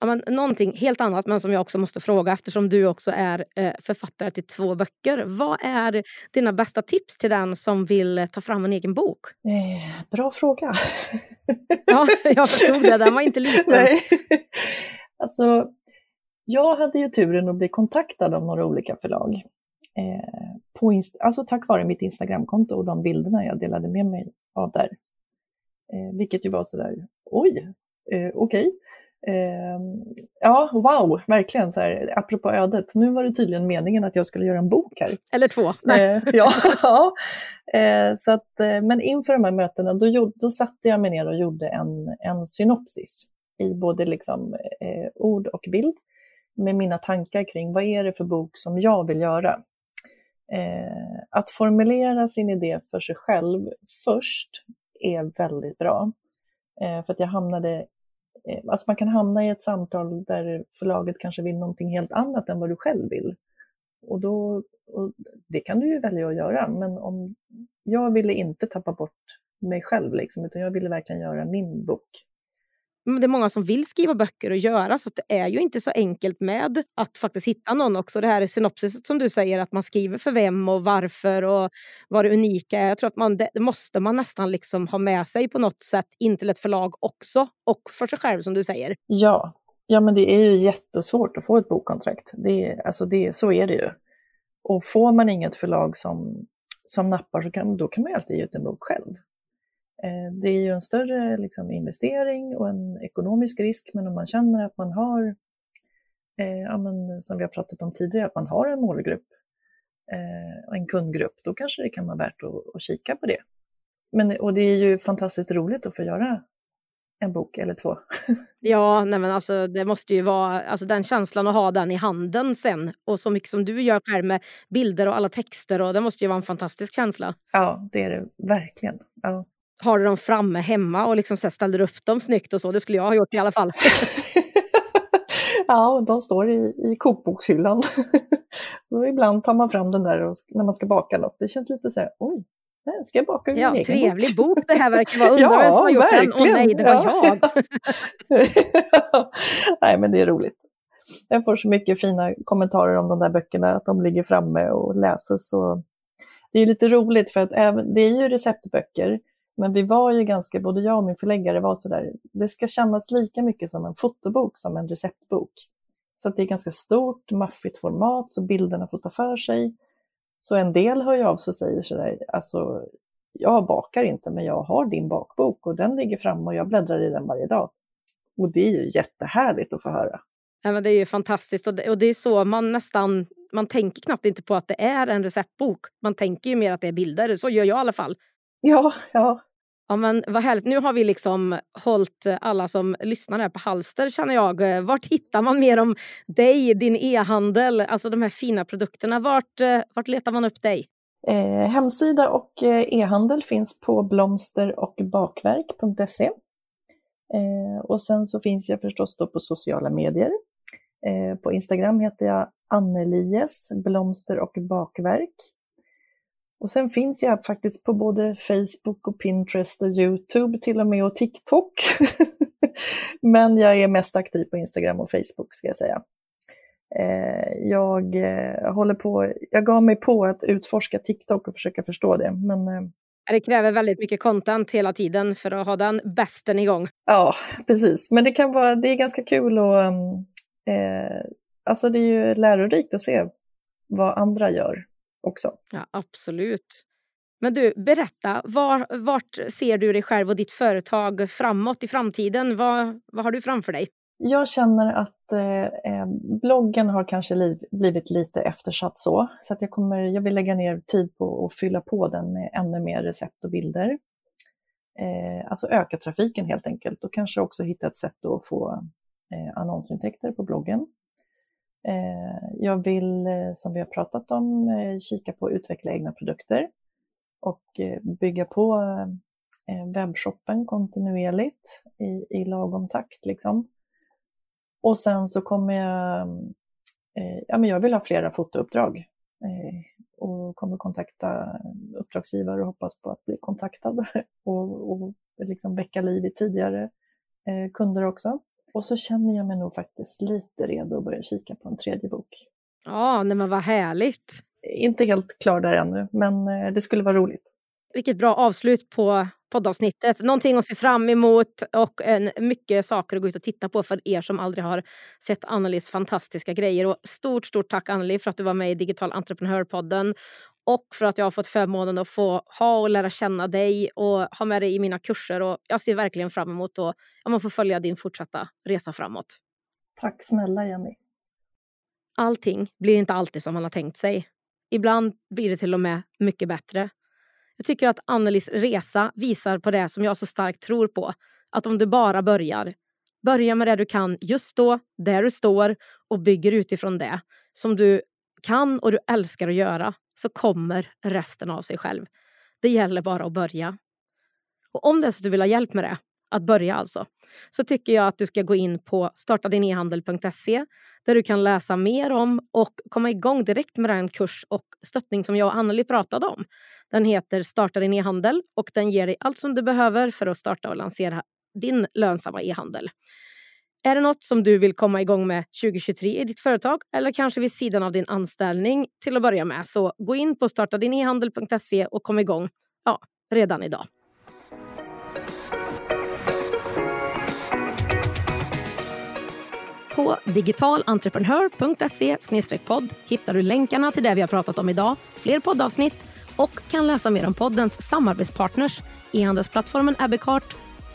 [SPEAKER 1] Men, någonting helt annat, men som jag också måste fråga eftersom du också är eh, författare till två böcker. Vad är dina bästa tips till den som vill ta fram en egen bok?
[SPEAKER 2] Eh, bra fråga.
[SPEAKER 1] ja, jag förstod det. Den var inte liten.
[SPEAKER 2] Nej. Alltså, jag hade ju turen att bli kontaktad av några olika förlag. eh, på Inst alltså tack vare mitt Instagramkonto och de bilderna jag delade med mig av där. Eh, vilket ju var sådär, oj, eh, okej. Okay. Eh, ja, wow, verkligen så här, apropå ödet. Nu var det tydligen meningen att jag skulle göra en bok här.
[SPEAKER 1] Eller två.
[SPEAKER 2] Eh, ja, ja. Eh, så att, eh, men inför de här mötena, då, då satte jag mig ner och gjorde en, en synopsis i både liksom, eh, ord och bild med mina tankar kring vad är det för bok som jag vill göra. Eh, att formulera sin idé för sig själv först är väldigt bra. För att jag hamnade, Eh, alltså man kan hamna i ett samtal där förlaget kanske vill någonting helt annat än vad du själv vill. Och, då, och det kan du ju välja att göra, men om jag ville inte tappa bort mig själv, liksom, utan jag ville verkligen göra min bok
[SPEAKER 1] det är många som vill skriva böcker och göra så det är ju inte så enkelt med att faktiskt hitta någon också. Det här är synopsiset som du säger att man skriver för vem och varför och vad det unika är. Jag tror att man, det måste man nästan liksom ha med sig på något sätt in till ett förlag också och för sig själv som du säger.
[SPEAKER 2] Ja, ja men det är ju jättesvårt att få ett bokkontrakt. Det, alltså det, så är det ju. Och får man inget förlag som, som nappar så kan, då kan man ju alltid ge ut en bok själv. Eh, det är ju en större liksom, investering och en ekonomisk risk, men om man känner att man har, eh, ja, men, som vi har pratat om tidigare, att man har en målgrupp eh, och en kundgrupp, då kanske det kan vara värt att, att kika på det. Men, och det är ju fantastiskt roligt att få göra en bok eller två.
[SPEAKER 1] ja, nej men alltså, det måste ju vara alltså, den känslan att ha den i handen sen och så mycket som du gör själv med bilder och alla texter och det måste ju vara en fantastisk känsla.
[SPEAKER 2] Ja, det är det verkligen. Ja
[SPEAKER 1] har du dem framme hemma och liksom så ställer upp dem snyggt och så. Det skulle jag ha gjort i alla fall.
[SPEAKER 2] ja, de står i, i kokbokshyllan. och ibland tar man fram den där och, när man ska baka något. Det känns lite så här, oj, där ska jag baka
[SPEAKER 1] ja, min Trevlig bok. bok det här verkar vara. Undrar ja, vem som har gjort verkligen. den? Åh nej, det var ja.
[SPEAKER 2] jag! nej, men det är roligt. Jag får så mycket fina kommentarer om de där böckerna, att de ligger framme och läses. Och det är lite roligt för att även, det är ju receptböcker, men vi var ju ganska, både jag och min förläggare var sådär, det ska kännas lika mycket som en fotobok som en receptbok. Så det är ganska stort, maffigt format, så bilderna får ta för sig. Så en del hör ju av sig och säger sådär, alltså jag bakar inte men jag har din bakbok och den ligger framme och jag bläddrar i den varje dag. Och det är ju jättehärligt att få höra.
[SPEAKER 1] Ja, men det är ju fantastiskt och det, och det är så man nästan, man tänker knappt inte på att det är en receptbok. Man tänker ju mer att det är bilder, så gör jag i alla fall.
[SPEAKER 2] Ja, ja.
[SPEAKER 1] Ja, men vad härligt. Nu har vi liksom hållit alla som lyssnar här på halster känner jag. Vart hittar man mer om dig, din e-handel, alltså de här fina produkterna? Vart, eh, vart letar man upp dig?
[SPEAKER 2] Eh, hemsida och eh, e-handel finns på blomster och bakverk.se. Eh, och sen så finns jag förstås då på sociala medier. Eh, på Instagram heter jag Annelies blomster och bakverk. Och sen finns jag faktiskt på både Facebook och Pinterest och Youtube till och med och TikTok. Men jag är mest aktiv på Instagram och Facebook ska jag säga. Eh, jag eh, håller på, jag gav mig på att utforska TikTok och försöka förstå det. Men, eh,
[SPEAKER 1] det kräver väldigt mycket content hela tiden för att ha den bästen igång.
[SPEAKER 2] Ja, precis. Men det kan vara, det är ganska kul och eh, alltså det är ju lärorikt att se vad andra gör också.
[SPEAKER 1] Ja, absolut. Men du, berätta, var, vart ser du dig själv och ditt företag framåt i framtiden? Vad, vad har du framför dig?
[SPEAKER 2] Jag känner att eh, eh bloggen har kanske li blivit lite eftersatt så, så att jag, kommer, jag vill lägga ner tid på att fylla på den med ännu mer recept och bilder. Eh, alltså öka trafiken helt enkelt och kanske också hitta ett sätt att få eh, annonsintäkter på bloggen. Eh, jag vill, eh, som vi har pratat om, eh, kika på att utveckla egna produkter och eh, bygga på eh, webbshoppen kontinuerligt i, i lagom takt. Liksom. Och sen så kommer jag, ja men jag vill ha flera fotouppdrag och kommer kontakta uppdragsgivare och hoppas på att bli kontaktad och, och liksom väcka liv i tidigare kunder också. Och så känner jag mig nog faktiskt lite redo att börja kika på en tredje bok.
[SPEAKER 1] Ja, nej men vad härligt!
[SPEAKER 2] Inte helt klar där ännu, men eh, det skulle vara roligt.
[SPEAKER 1] Vilket bra avslut på poddavsnittet. Någonting att se fram emot och en, mycket saker att gå ut och titta på för er som aldrig har sett Annelies fantastiska grejer. Och stort, stort tack Anneli för att du var med i Digital Entreprenörpodden och för att jag har fått förmånen att få ha och lära känna dig och ha med dig i mina kurser. Och jag ser verkligen fram emot att ja, få följa din fortsatta resa framåt.
[SPEAKER 2] Tack snälla Jenny.
[SPEAKER 1] Allting blir inte alltid som man har tänkt sig. Ibland blir det till och med mycket bättre. Jag tycker att Annelies resa visar på det som jag så starkt tror på. Att om du bara börjar, börja med det du kan just då, där du står och bygger utifrån det som du kan och du älskar att göra så kommer resten av sig själv. Det gäller bara att börja. Och om det är så att du vill ha hjälp med det, att börja alltså, så tycker jag att du ska gå in på startadinehandel.se där du kan läsa mer om och komma igång direkt med den kurs och stöttning som jag och Anneli pratade om. Den heter Starta din e-handel och den ger dig allt som du behöver för att starta och lansera din lönsamma e-handel. Är det något som du vill komma igång med 2023 i ditt företag eller kanske vid sidan av din anställning till att börja med så gå in på startadinehandel.se och kom igång ja, redan idag. På digitalentreprenör.se podd hittar du länkarna till det vi har pratat om idag, fler poddavsnitt och kan läsa mer om poddens samarbetspartners, e-handelsplattformen Abbeycart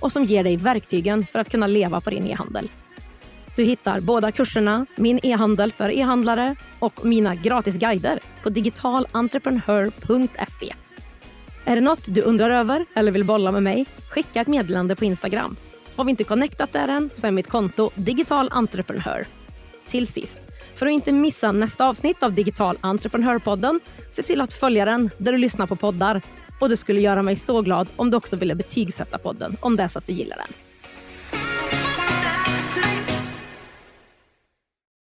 [SPEAKER 1] och som ger dig verktygen för att kunna leva på din e-handel. Du hittar båda kurserna, Min e-handel för e-handlare och mina gratisguider på digitalentreprenör.se. Är det något du undrar över eller vill bolla med mig? Skicka ett meddelande på Instagram. Har vi inte connectat där än så är mitt konto Digital Entreprenör. Till sist, för att inte missa nästa avsnitt av Digital Entreprenörpodden, se till att följa den där du lyssnar på poddar. Och det skulle göra mig så glad om du också ville betygsätta podden om det är så att du gillar den.